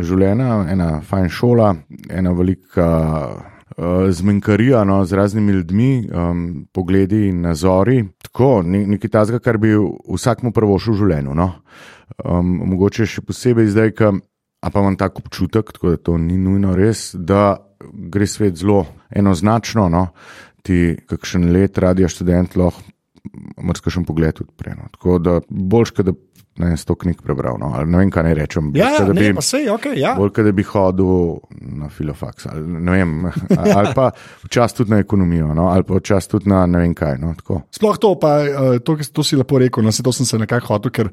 življenja, ena fajn šola, ena velika uh, zmenkarija no, z raznimi ljudmi, um, pogledi in nazori. Tako, nekaj tazga, kar bi vsakmu prvošil v življenju. No. Um, mogoče še posebej zdaj, ki pa imam tako občutek, tako da to ni nujno res, da gre svet zelo enoznačno. No. Ti, kakšen let, radio študent, lahko mrzkaš pogled odpre. No. Tako da boljš, da ne sto knjig prebral. No. Ne vem, kaj naj rečem. Ja, ja, ne, bi, sej, okay, ja. Bolj, da bi hodil na filofaks. Ali, vem, ali pa včasih tudi na ekonomijo, no. ali pa včasih tudi na ne vem kaj. No, Sploh to, pa, eh, to, to si lepo rekel, no, to sem se nekako hotel, ker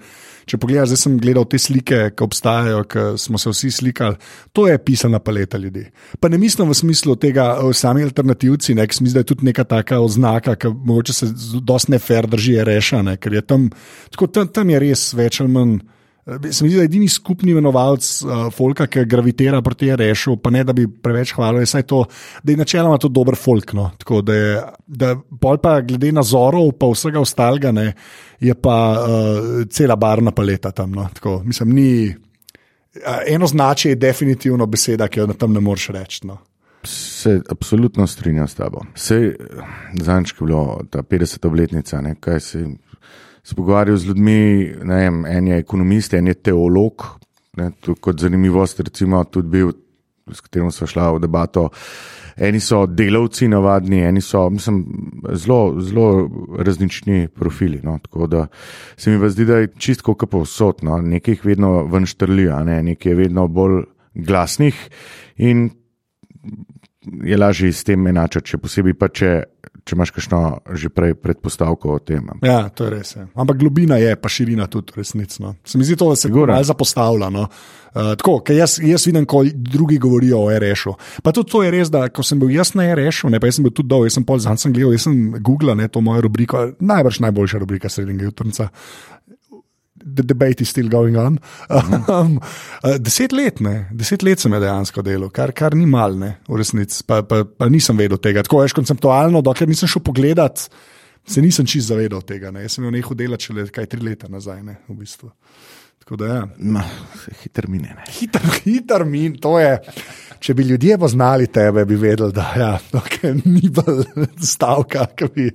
če pogledaš, zdaj sem gledal te slike, ki obstajajo, ki smo se vsi slikali, to je pisana paleta ljudi. Pa ne mislim v smislu tega, sami alternativci, ne, mislim, da je tudi neka taka oznaka, ki mogoče se dosti nefer drži, je rešena, ker je tam, tako, tam, tam je res več ali manj. Eh, se mi zdi, da je edini skupni imenovalec uh, Folka, ki gravitira proti rešu, pa ne da bi preveč hvalil, je to, da je načeloma to dober folk. No. Tako, da je, da pol pa glede na zorov, pa vsega ostalega, ne, je pa uh, cela barna paleta tam. No. Tako, mislim, ni, uh, eno značje je definitivno beseda, ki jo tam ne moreš reči. No. Se absolutno strinjam s tabo. Sej, zanjčki je bilo ta 50-obletnica, kaj se se pogovarjal z ljudmi, vem, en je ekonomist, en je teolog. Ne, kot zanimivost, recimo, tudi bil, s katerim smo šli v debato. Eni so delavci, navadni, eni so mislim, zelo, zelo različni profili. No, tako da se mi zdi, da je čisto kot povsod, no, nekaj jih vedno ven štrlijo, ne, nekaj je vedno bolj glasnih in je lažje s tem enačati, še posebej pa če če imaš kakšno že prej predpostavko o tem. Ja, to je res. Je. Ampak globina je, pa širina tudi resnično. Se mi zdi to, da se gore zapostavlja. No? Uh, tako, jaz, jaz vidim, ko drugi govorijo o REŠ-u. Pa tudi to je res, da ko sem bil jaz na REŠ-u, ne pa jaz sem bil tudi dol, jaz sem pol zanj gledal, jaz sem Google, ne, to mojo rubriko, najbrž najboljša rubrika srednjega jutrca the debate is still going on. Um, uh, deset let, ne, deset let sem dejansko delal, kar, kar ni malo, v resnici, pa, pa, pa nisem vedel tega. Tako je konceptualno, dokler nisem šel pogledat, se nisem čist zavedal tega. Ne. Jaz sem imel nekaj dela, če le kaj tri leta nazaj, ne, v bistvu. Da, ja. Ma, hiter min. Hiter, hiter min, to je. Če bi ljudje poznali tebe, bi vedeli, da ja, okay, ni bilo stavka, ki bi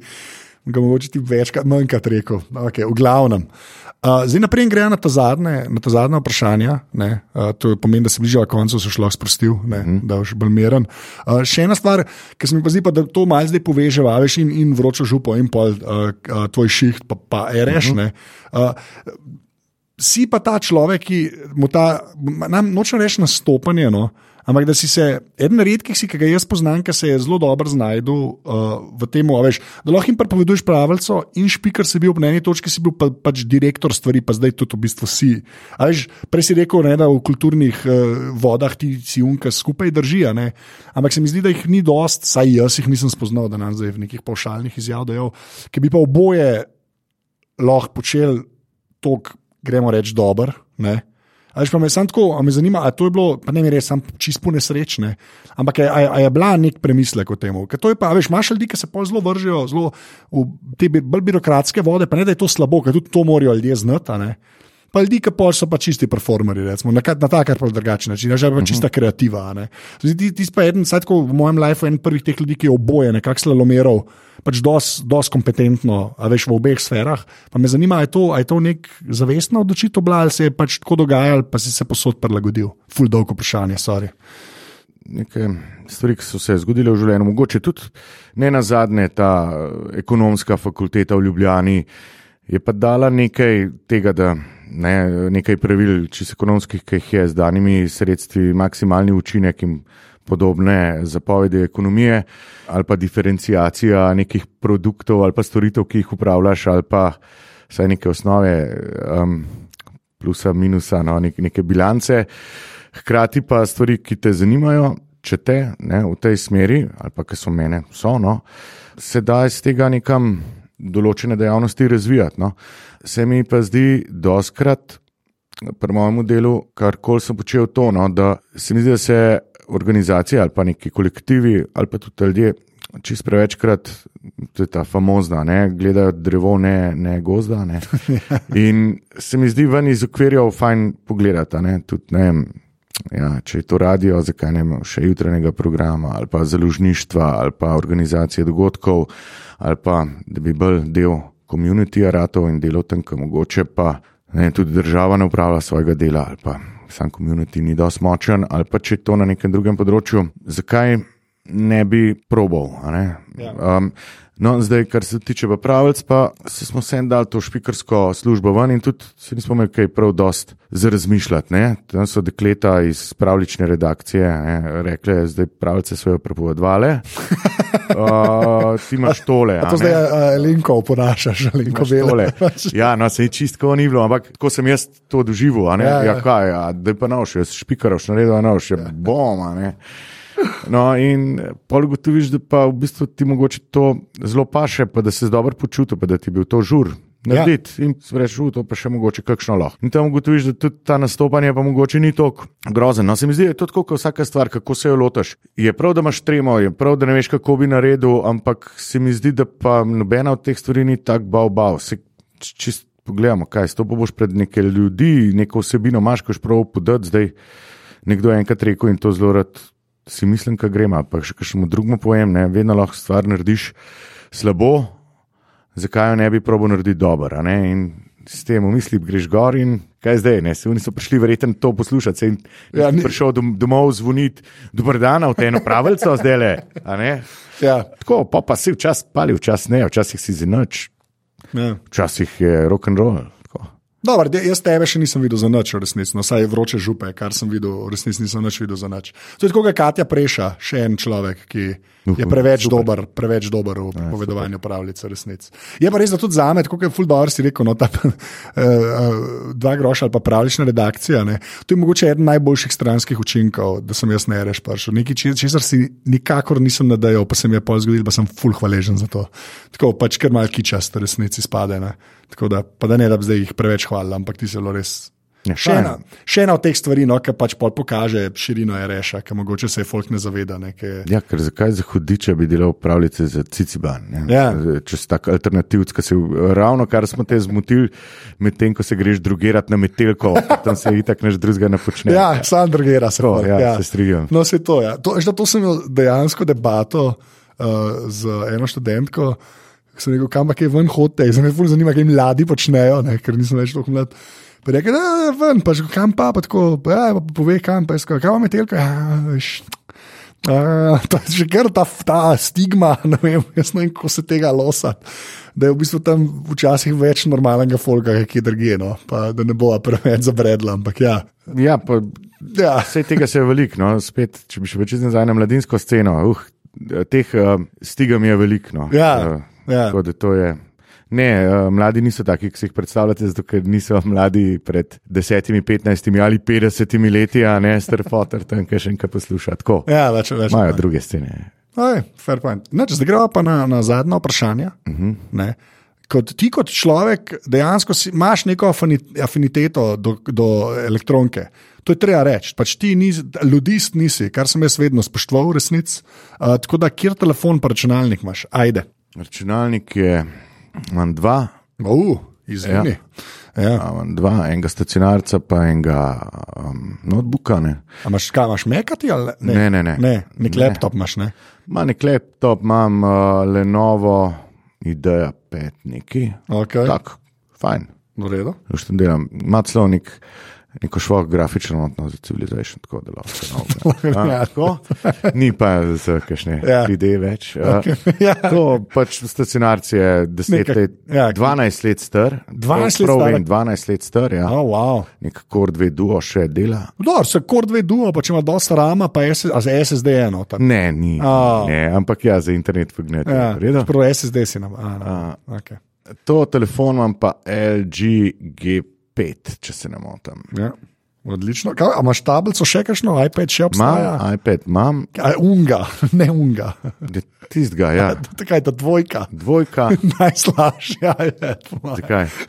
ga mogoče ti večkrat manjkrat rekel. Okay, v glavnem. Uh, zdaj naprej gre na ta zadnje, na ta zadnje vprašanja. Uh, to pomeni, da se bližajo koncu, so šlo sprostil, ne, mm. da boš bolj miren. Uh, še ena stvar, ki se mi pa zdi, pa, da to malo zdaj poveže, veš in, in vročo župo in pol uh, uh, tvoj šiht, pa, pa reš. Mm -hmm. Si pa ta človek, ki mu ta, nam noče reči nastopanje. No, Ampak da si se, eden redkih si, ki ga jaz poznam, ki se je zelo dobro znašel uh, v tem, da lahko jim prepoveduješ pravico, in špiker si bil na eni točki, si bil pa, pač direktor stvari, pa zdaj tudi v bistvu si. Veš, prej si rekel, ne, da v kulturnih uh, vodah ti si unka skupaj držijo. Ampak se mi zdi, da jih ni dost, saj jaz jih nisem spoznal, da nam zdaj v nekih pavšalnih izjavah, ki bi pa oboje lahko počel tok, gremo reči, dober. Ne? Veš, pa me samo tako, a me zanima, ali to je bilo, pa ne mi res, čisto nesrečne. Ampak je, a, a je bila nek premislek o tem. Ker to je pa, veš, imaš ljudi, ki se zelo vržejo zelo v te bolj birokratske vode, pa ne da je to slabo, ker tudi to morajo ljudje znati. Pa ljudi, ki so pa čisti performeri, recimo, na, na tak ali drugačen način, že pa čista kreativa. Ti, ti pa eden, tako v mojem življenju, en prvih teh ljudi, ki je oboje, nekako slalomerov, pač dosti kompetentno, a veš v obeh sferah. Pa me zanima, je to, je to nek zavestna odločitev, ali se je pač tako dogajalo, pa si se posod prilagodil. Ful dolgo vprašanje, sorry. Nekaj stvari, ki so se zgodile v življenju, mogoče tudi ne na zadnje, ta ekonomska fakulteta v Ljubljani je pa dala nekaj tega, da ne, nekaj pravil, čisto ekonomskih, ki jih je z danimi sredstvi, maksimalni učinek in podobne zapovedi ekonomije, ali pa diferencijacija nekih produktov ali pa storitev, ki jih upravljaš, ali pa vsaj neke osnove, um, plusa, minusa, no, nek, neke bilance. Hkrati pa stvari, ki te zanimajo, če te ne, v tej smeri, ali pa ki so mene, so, no, se da iz tega nekam določene dejavnosti razvijati. No. Se mi pa zdi, da oskrat pri mojem delu, kar koli sem počel, to, no, da se mi zdi, da se organizacije ali pa neki kolektivi ali pa tudi ljudje čist prevečkrat, to je ta famozna, ne, gledajo drevo, ne, ne gozda. Ne. In se mi zdi ven iz okvirja fajn pogledati. Ne, tudi, ne, Ja, če je to radio, zakaj ne imamo še jutranjega programa, ali pa založništva, ali pa organizacije dogodkov, ali pa da bi bil del komunitija ratov in delal tam, kam mogoče pa ne, tudi država ne upravlja svojega dela, ali pa sam komunitij ni dosti močen, ali pa če je to na nekem drugem področju, zakaj ne bi probal. Ne? Ja. Um, No, zdaj, kar se tiče pravic, pa smo se dali to špikarsko službo ven in tudi se nismo imeli kaj prav dost za razmišljati. Ne? Tam so dekleta iz pravlične redakcije ne? rekle, zdaj pravice svoje prepovedovale. Uh, ti imaš tole. A to zdaj uh, linko oponašaš, linko vele. ja, no, se je čistko ni bilo, ampak ko sem jaz to doživel, ja, ja. ja, kaj, ja, da je pa noš, jaz špikaroš naredil, noš, ja. bom. No, in pol ugotoviš, da pa v bistvu ti mogoče to zelo paše, pa da se dobro počutiš, pa da ti je bil to žur. Narediti ja. in rečeš, to pa še mogoče kakšno lahko. In tam ugotoviš, da tudi ta nastopanje pa mogoče ni tako grozen. No, se mi zdi, da je to tako, kot vsaka stvar, kako se jo lotaš. Je prav, da imaš tremo, je prav, da ne veš, kako bi naredil, ampak se mi zdi, da pa nobena od teh stvari ni tako bav bav. Se čist pogledamo, kaj to boš pred neke ljudi, neko osebino imaš, koš prav podati. Zdaj nekdo je enkrat rekel in to zelo rad si mislim, da gremo, pa še kakšnemu drugemu pojem, ne, vedno lahko stvar narediš slabo, zakaj jo ne bi probo narediti dobro. In s tem v misli greš gor in kaj zdaj, ne, se oni so prišli verjetno to poslušati. In ja, ni prišel dom, domov zvoniti, dober dan, v te eno pravico, zdaj le. Ja. Tako, pa, pa si včasih pali, včasih ne, včasih si zinač. Ja. Včasih je rock and roll. Dobar, jaz tebe še nisem videl za noč, resnici, no, saj vroče župe, kar sem videl, resnici nisem več videl za noč. To je kot Katja Preša, še en človek, ki je preveč super. dober, preveč dober v ja, povedovanju pravice, resnici. Je pa res, da tudi za me, kot je Fulbar si rekel, no, ta, uh, uh, dva groša ali pa pravična redakcija. Ne. To je mogoče eden najboljših stranskih učinkov, da sem jaz ne reš prišel. Nekaj, česar si nikakor nisem nadejal, pa se mi je pol zgodil, pa sem ful hvaležen za to. Tako pač, ker malki čas, resnici spade. Ne. Tako da, pa da ne da bi zdaj jih preveč hvalil, ampak ti zelo res. Ja, še, ena, še ena od teh stvari, no, ki pač pokaže širino reša, ki mogoče se folk ne zaveda. Ne, ke... Ja, ker zakaj za hudiče bi delal pravljice za Ciciban? Ja. Če si tak alternativc, ki se ravno kar smo te zmotili, medtem ko se greš drugirati na metelko, tam se itak než drugega ne počne. Ja, sam drugira se. To, ja, ja. Se strinjam. No, se to, ja. to, to sem imel dejansko debato uh, z eno študentko. Sem rekel, kam je ven hote, zdaj me zelo zanima, kaj mladi počnejo, ne, ker nisem več tako mlad. Pa rekel, da je ven, pa že kam pa, pa tako, pa, ja, pa pove kam, pa je skoro, kam je telka. Ja, a, to je že kar ta, ta stigma, ne vem, jaz ne vem, kako se tega losati. Da je v bistvu tam včasih več normalnega folka, ki je drugje, no, pa da ne bo preveč zabredla, ampak ja. Ja, pa ja. vse tega se je veliko, no, spet, če bi še več nazaj na mladinsko sceno, uh, teh uh, stigam je veliko. No. Ja. Uh, Ja. Ne, uh, mladi niso taki, ki si jih predstavljate, zato ker niso mladi pred 10, 15 ali 50 leti, a ne strfoter, tam kaj še enkrat poslušati. Ja, več, več. Imajo druge scene. Aj, fair point. No, zdaj gremo pa na, na zadnje vprašanje. Uh mhm. -huh. Kot ti, kot človek, dejansko si, imaš neko afiniteto do, do elektronike. To je treba reči. Pač ti nis, ljudist nisi, kar sem jaz vedno spoštoval, resnic. Uh, tako da, kjer telefon pa računalnik imaš? Ajde. Računalnik je, imam dva. Uh, Izjemni. Ja. Ja. Imam dva, enega stacionarca, pa enega um, notebooka. Imaš kaj, imaš mekati ali ne? Ne, ne, ne. ne nek ne. laptop imaš. Ne? Ma nek laptop, imam uh, Lenovo, ideja pet, neki. Okay. Tako, fajn. V redu. Delam, ima celo nek neko šlo grafično notno za civilizacijo, tako da lahko se nauči. Ni pa za kakšne ja. ide več. Okay. Ja. To pač stacionarci je 10 let, ja. 12 let star. 12 let star. 12 let star, ja. Oh, wow. Nek Core 2 Duo še dela. Dobro, se Core 2 Duo, pa če ima dosta rama, pa je za SSD eno. Tak. Ne, ni. Oh. Ne, ampak ja, za internet pognete. Ja. Prvo SSD si nam. A, no. okay. To telefon imam pa LG GP pet, če se ne motim. Ja. Odlično. Kaj, a imaš tablico še kakšno, iPad še obstaja? Imam iPad, imam. Unga, ne unga. Tistega, ja. Takaj ta dvojka. Dvojka. Najslabša je.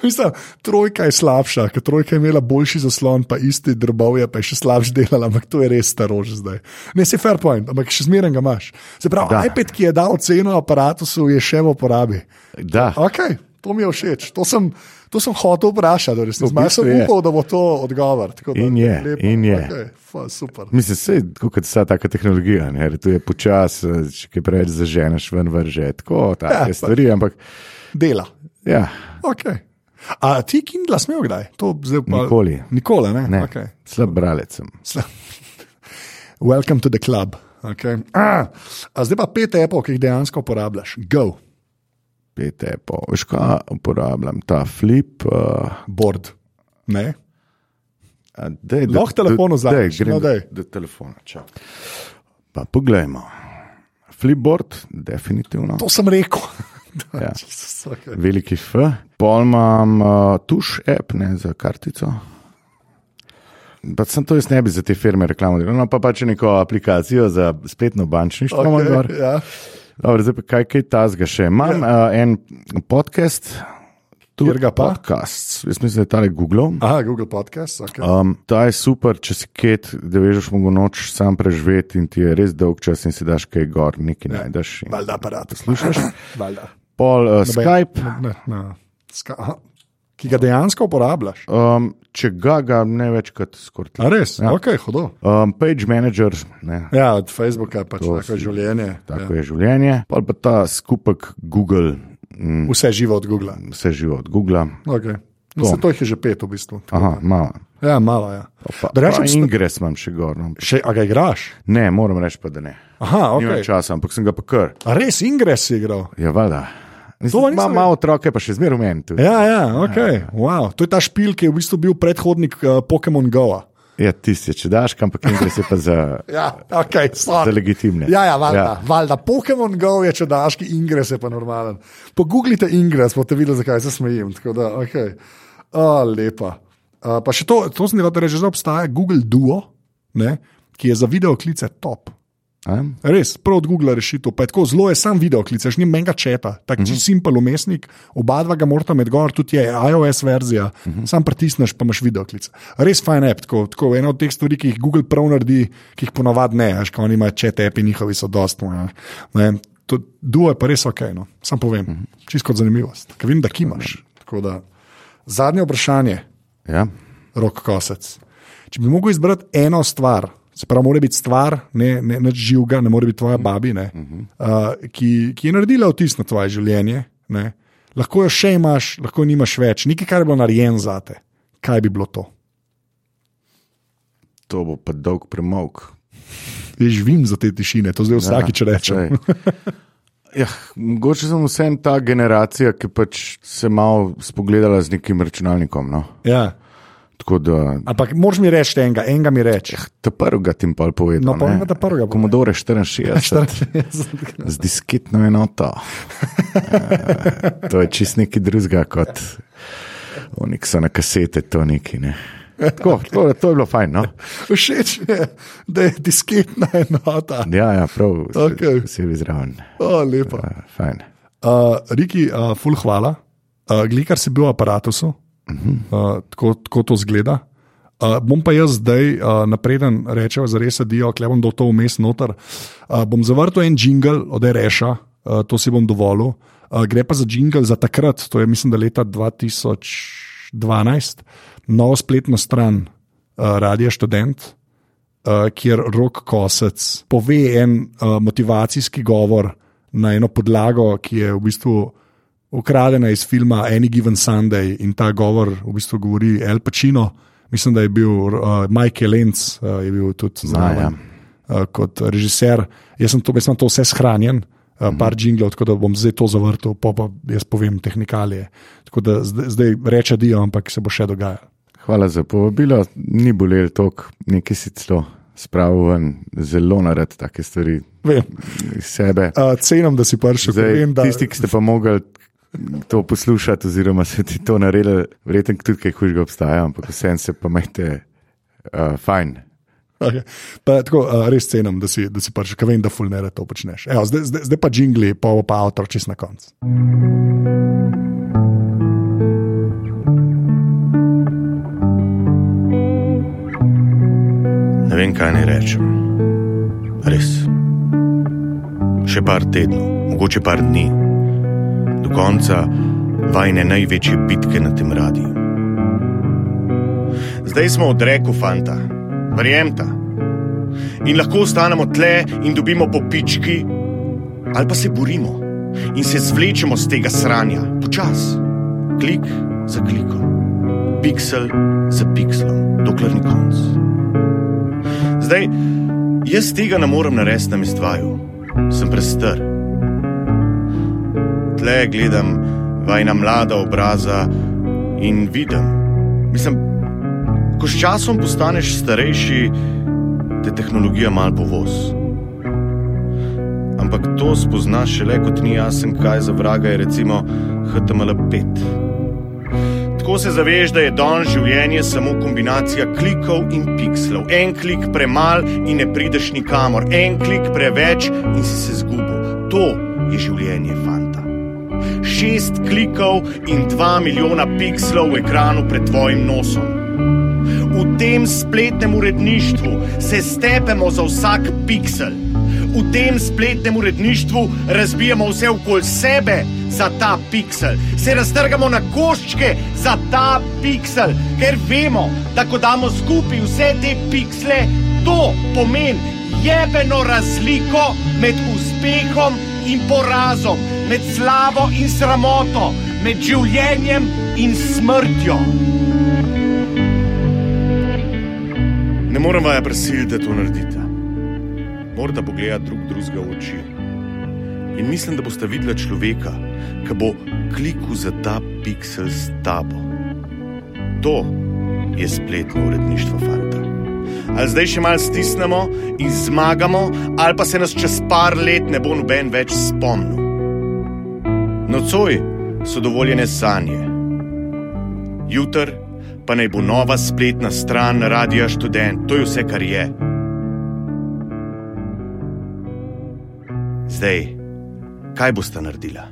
Mislim, trojka je slabša, ker trojka je imela boljši zaslon, pa isti drbovje, pa je še slabše delala, ampak to je res starož zdaj. Ne si fair point, ampak še zmeraj ga imaš. Se pravi, da. iPad, ki je dal ceno aparatu, je še v uporabi. Da. Okay. To mi je všeč. To sem, to sem hotel vprašati. Zdaj sem upal, da bo to odgovor. In je. Lepo. In je. Okay, fa, super. Mislim, da je kot vsa ta tehnologija. Ne? Tu je počasi, če kaj preveč zaženeš ven vrže. Tako, take ja, stvari, ampak. Dela. Ja. Okay. A ti Kindle smel kdaj? Pa... Nikoli. Nikoli, ne? ne. Okay. Slab bralec sem. Welcome to the club. Okay. A, a zdaj pa pet epok, ki jih dejansko uporabljaš. Go. Veš kaj uporabljam, ta flip. Uh... Board. Ne. Lahko telefon vzameš, no, do telefona. Čau. Pa poglejmo. Flipboard, definitivno. To sem rekel. ja. Veliki F. Pol imam uh, tuš app ne, za kartico. Pa sem to jaz ne bi za te firme reklamiral, no pa pač neko aplikacijo za spletno bančništvo. Okay, ja. Dobre, zdaj pa kaj, kaj ta zga še. Imam ja. uh, en podcast. Pa? Podcast. Jaz mislim, da je tale Google. Aha, Google podcast. Okay. Um, ta je super, če si ket, da veš, mogo noč sam preživeti in ti je res dolg čas in si daš kaj gor, nekaj ja. najdeš. Valjda aparat. Slišiš? Valjda. Pol uh, Skype. Ne, ne, ne. Ska ki ga dejansko uporabljaš. Um, če ga, ga ne več kot skoraj. Res, ja. ok, hodo. Um, page manager. Ne. Ja, od Facebooka pač to tako je življenje. Tako ja. je življenje. Pa pa ta skupek Google. Mm, vse živo od Google. Vse živo od Google. Okay. No, to. to jih je že pet, v bistvu. Aha, malo. Ja, malo. Ja. Rečem, pa Ingres imam še gor. No. Še, a ga igraš? Ne, moram reči pa, da ne. Aha, ok. Nimam časa, ampak sem ga pa kar. A res, Ingres si igral? Ja, valjda. Imam malo otroke, pa še zmeraj v meni. Ja, ja, okay. wow. To je ta špil, ki je v bistvu bil predhodnik uh, Pokémon Go. -a. Ja, tisti, če daš, ampak nekaj se pa za, ja, okay, za legitimne. Ja, ja, valjda, ja. valjda. Pokémon Go je, če daš, ki ingres je pa normalen. Pogooglite ingres, boste videli, zakaj se smejim. Da, okay. oh, lepa. Uh, pa še to, to sem rekel, da že obstaja Google Duo, ne, ki je za video klice top. Res, prav od Google rešitev. Tako, zelo je sam video klic, ni menga četa, tako uh -huh. simpel umestnik, oba dva ga morata med gor, tudi je iOS verzija, uh -huh. sam pritisneš, pa imaš video klic. Res fajn app, tako, tako ena od teh stvari, ki jih Google prav naredi, ki jih ponavadi ne, až ko oni imajo čete, api njihovi so dostojni. Duo je pa res ok, no. sam povem, uh -huh. čisto kot zanimivost, ker vem, da kimaš. Da, zadnje vprašanje, ja. rok kosec. Če bi mogel izbrati eno stvar, Se pravi, mora biti stvar, ne, ne, ne živega, ne more biti tvoja babi, ne, uh, ki, ki je naredila vtis na tvoje življenje. Ne. Lahko jo še imaš, lahko nimaš več, nekaj, kar je bilo narejeno za te. Kaj bi bilo to? To bo pa dolg premog. Jaz živim za te tišine, to zdaj vsakič ja, rečem. Ja, mogoče sem vsem ta generacija, ki pač se malo spogledala z nekim računalnikom. No? Ja. Da, Ampak moraš mi reči enega, enega mi reči. Eh, to prvega ti pa povedal. No, pa da prvega. Commodore 64. Z disketno enoto. e, to je čist neki drugega kot oni, ki so na kasete, to neki. Ne. Tako, to, to je bilo fajn. No? Všeč mi je, da je disketna enota. Ja, ja prav. Okay. Si bil zraven. Oh, lepo. Uh, fajn. Uh, Riki, uh, ful hvala. Uh, Glikar si bil v aparatu. Uh, tako, tako to zgleda. Uh, bom pa jaz zdaj, uh, napreden, rečem, za res adijo, klej bom do to vmes noter. Uh, bom zavrtel en jingle od Reša, uh, to si bom dovolil. Uh, gre pa za jingle za takrat, to je mislim, da leta 2012, novo spletno stran uh, Radio Student, uh, kjer Rok Kosec pove en uh, motivacijski govor na eno podlago, ki je v bistvu ukradena iz filma Any Given Sunday in ta govor v bistvu govori El Pacino. Mislim, da je bil uh, Michael Lenz, uh, je bil tudi zraven ja. uh, kot režiser. Jaz sem to, jaz sem to vse shranjen, uh, par mm. jinglov, tako da bom zdaj to zavrtel, pa pa jaz povem tehnikalije. Tako da zdaj, zdaj reče dio, ampak se bo še dogajalo. Hvala za povabilo, ni bolelo tok, nekaj si celo. Spravil ven zelo nared take stvari. Vem. Sebe. Uh, cenim, da si prišel. Vem, da... Tisti, ki ste pa mogli to poslušati, oziroma se ti to naredili, verjetno tudi kaj hujšega obstaja, ampak vse se pa majte uh, fajn. Okay. Pa, tako, uh, res cenim, da si, da si pač, kaj vem, da fulnere to počneš. Evo, zdaj, zdaj, zdaj pa jingli, pa pa avtor, čist na koncu. Ne vem, kaj naj rečem. Res. Še par tednov, mogoče par dni do konca vajne največje bitke na tem radiju. Zdaj smo odreku, fanta, verjemta. In lahko ostanemo tle in dobimo popički, ali pa se borimo in se zvlečemo z tega sranja, počas, klik za klikom, pixel za pixelom, dokler ni konc. Zdaj, jaz tega ne morem narediti na mestvaju, sem prestar. Tle gledam vajna mlada obraza in vidim. Mislim, ko s časom postaneš starejši, te tehnologija malo povoz. Ampak to spoznaš šele, kot ni jasen, kaj za vraga je recimo HTML5. Tako se zaveš, da je don življenje samo kombinacija klikov in pixelov. En klik premal in ne prideš nikamor, en klik preveč in si se zgubil. To je življenje, fanta. Šest klikov in dva milijona pixelov v ekranu pred tvojim nosom. V tem spletnem uredništvu se stepemo za vsak pixel. V tem spletnem uredništvu razbijamo vse okoli sebe za ta pixel, se raztrgamo na koščke za ta pixel, ker vemo, da ko damo skupaj vse te pixle, to pomeni jebeno razliko med uspehom in porazom, med slavo in sramoto, med življenjem in smrtjo. Ne morem vaja prisiliti, da to naredite. Morda pogledati drug drugega v oči. In mislim, da boste videli človeka, ki bo klikal za ta pixel s tabo. To je spletno uredništvo, fanta. Ali zdaj še malo stisnemo in zmagamo, ali pa se nas čez par let ne bo noben več spomnil. Nocoj so dovoljene sanje. Jutr pa naj bo nova spletna stran Radia Student. To je vse, kar je. Zdaj, kaj boste naredila?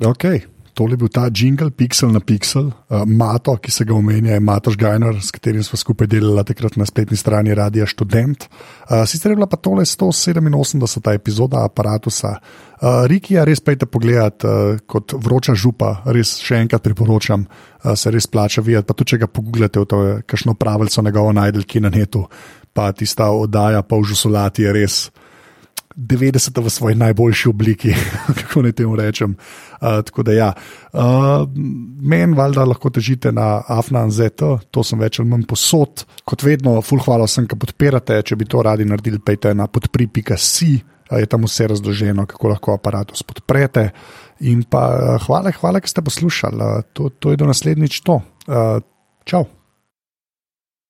Okay. To je bil ta jingle, pixel na pixel, uh, Mato, ki se ga omenja, je Mato Žgajner, s katerim smo skupaj delali takrat na spletni strani Radia Student. Uh, sicer je bila pa tole 187. epizoda aparata. Uh, Riki, ja, res pejte pogledat uh, kot vroča župa, res še enkrat priporočam, uh, se res plača videti. Pa tudi, če ga pogledate, to je kakšno pravico njegovo najdel, ki na netu, pa tista oddaja, pa v žusolati je res. 90 v svoji najboljši obliki, kako naj temu rečem. Uh, tako da, ja. uh, meni valjda lahko težite na AFNAZ, to sem več ali manj posod. Kot vedno, full hvala vsem, ki podpirate. Če bi to radi naredili, pejte na podpri.si, je tam vse razloženo, kako lahko aparatus podprete. In pa uh, hvala, hvala, ki ste poslušali. Uh, to, to je do naslednjič to. Uh, čau.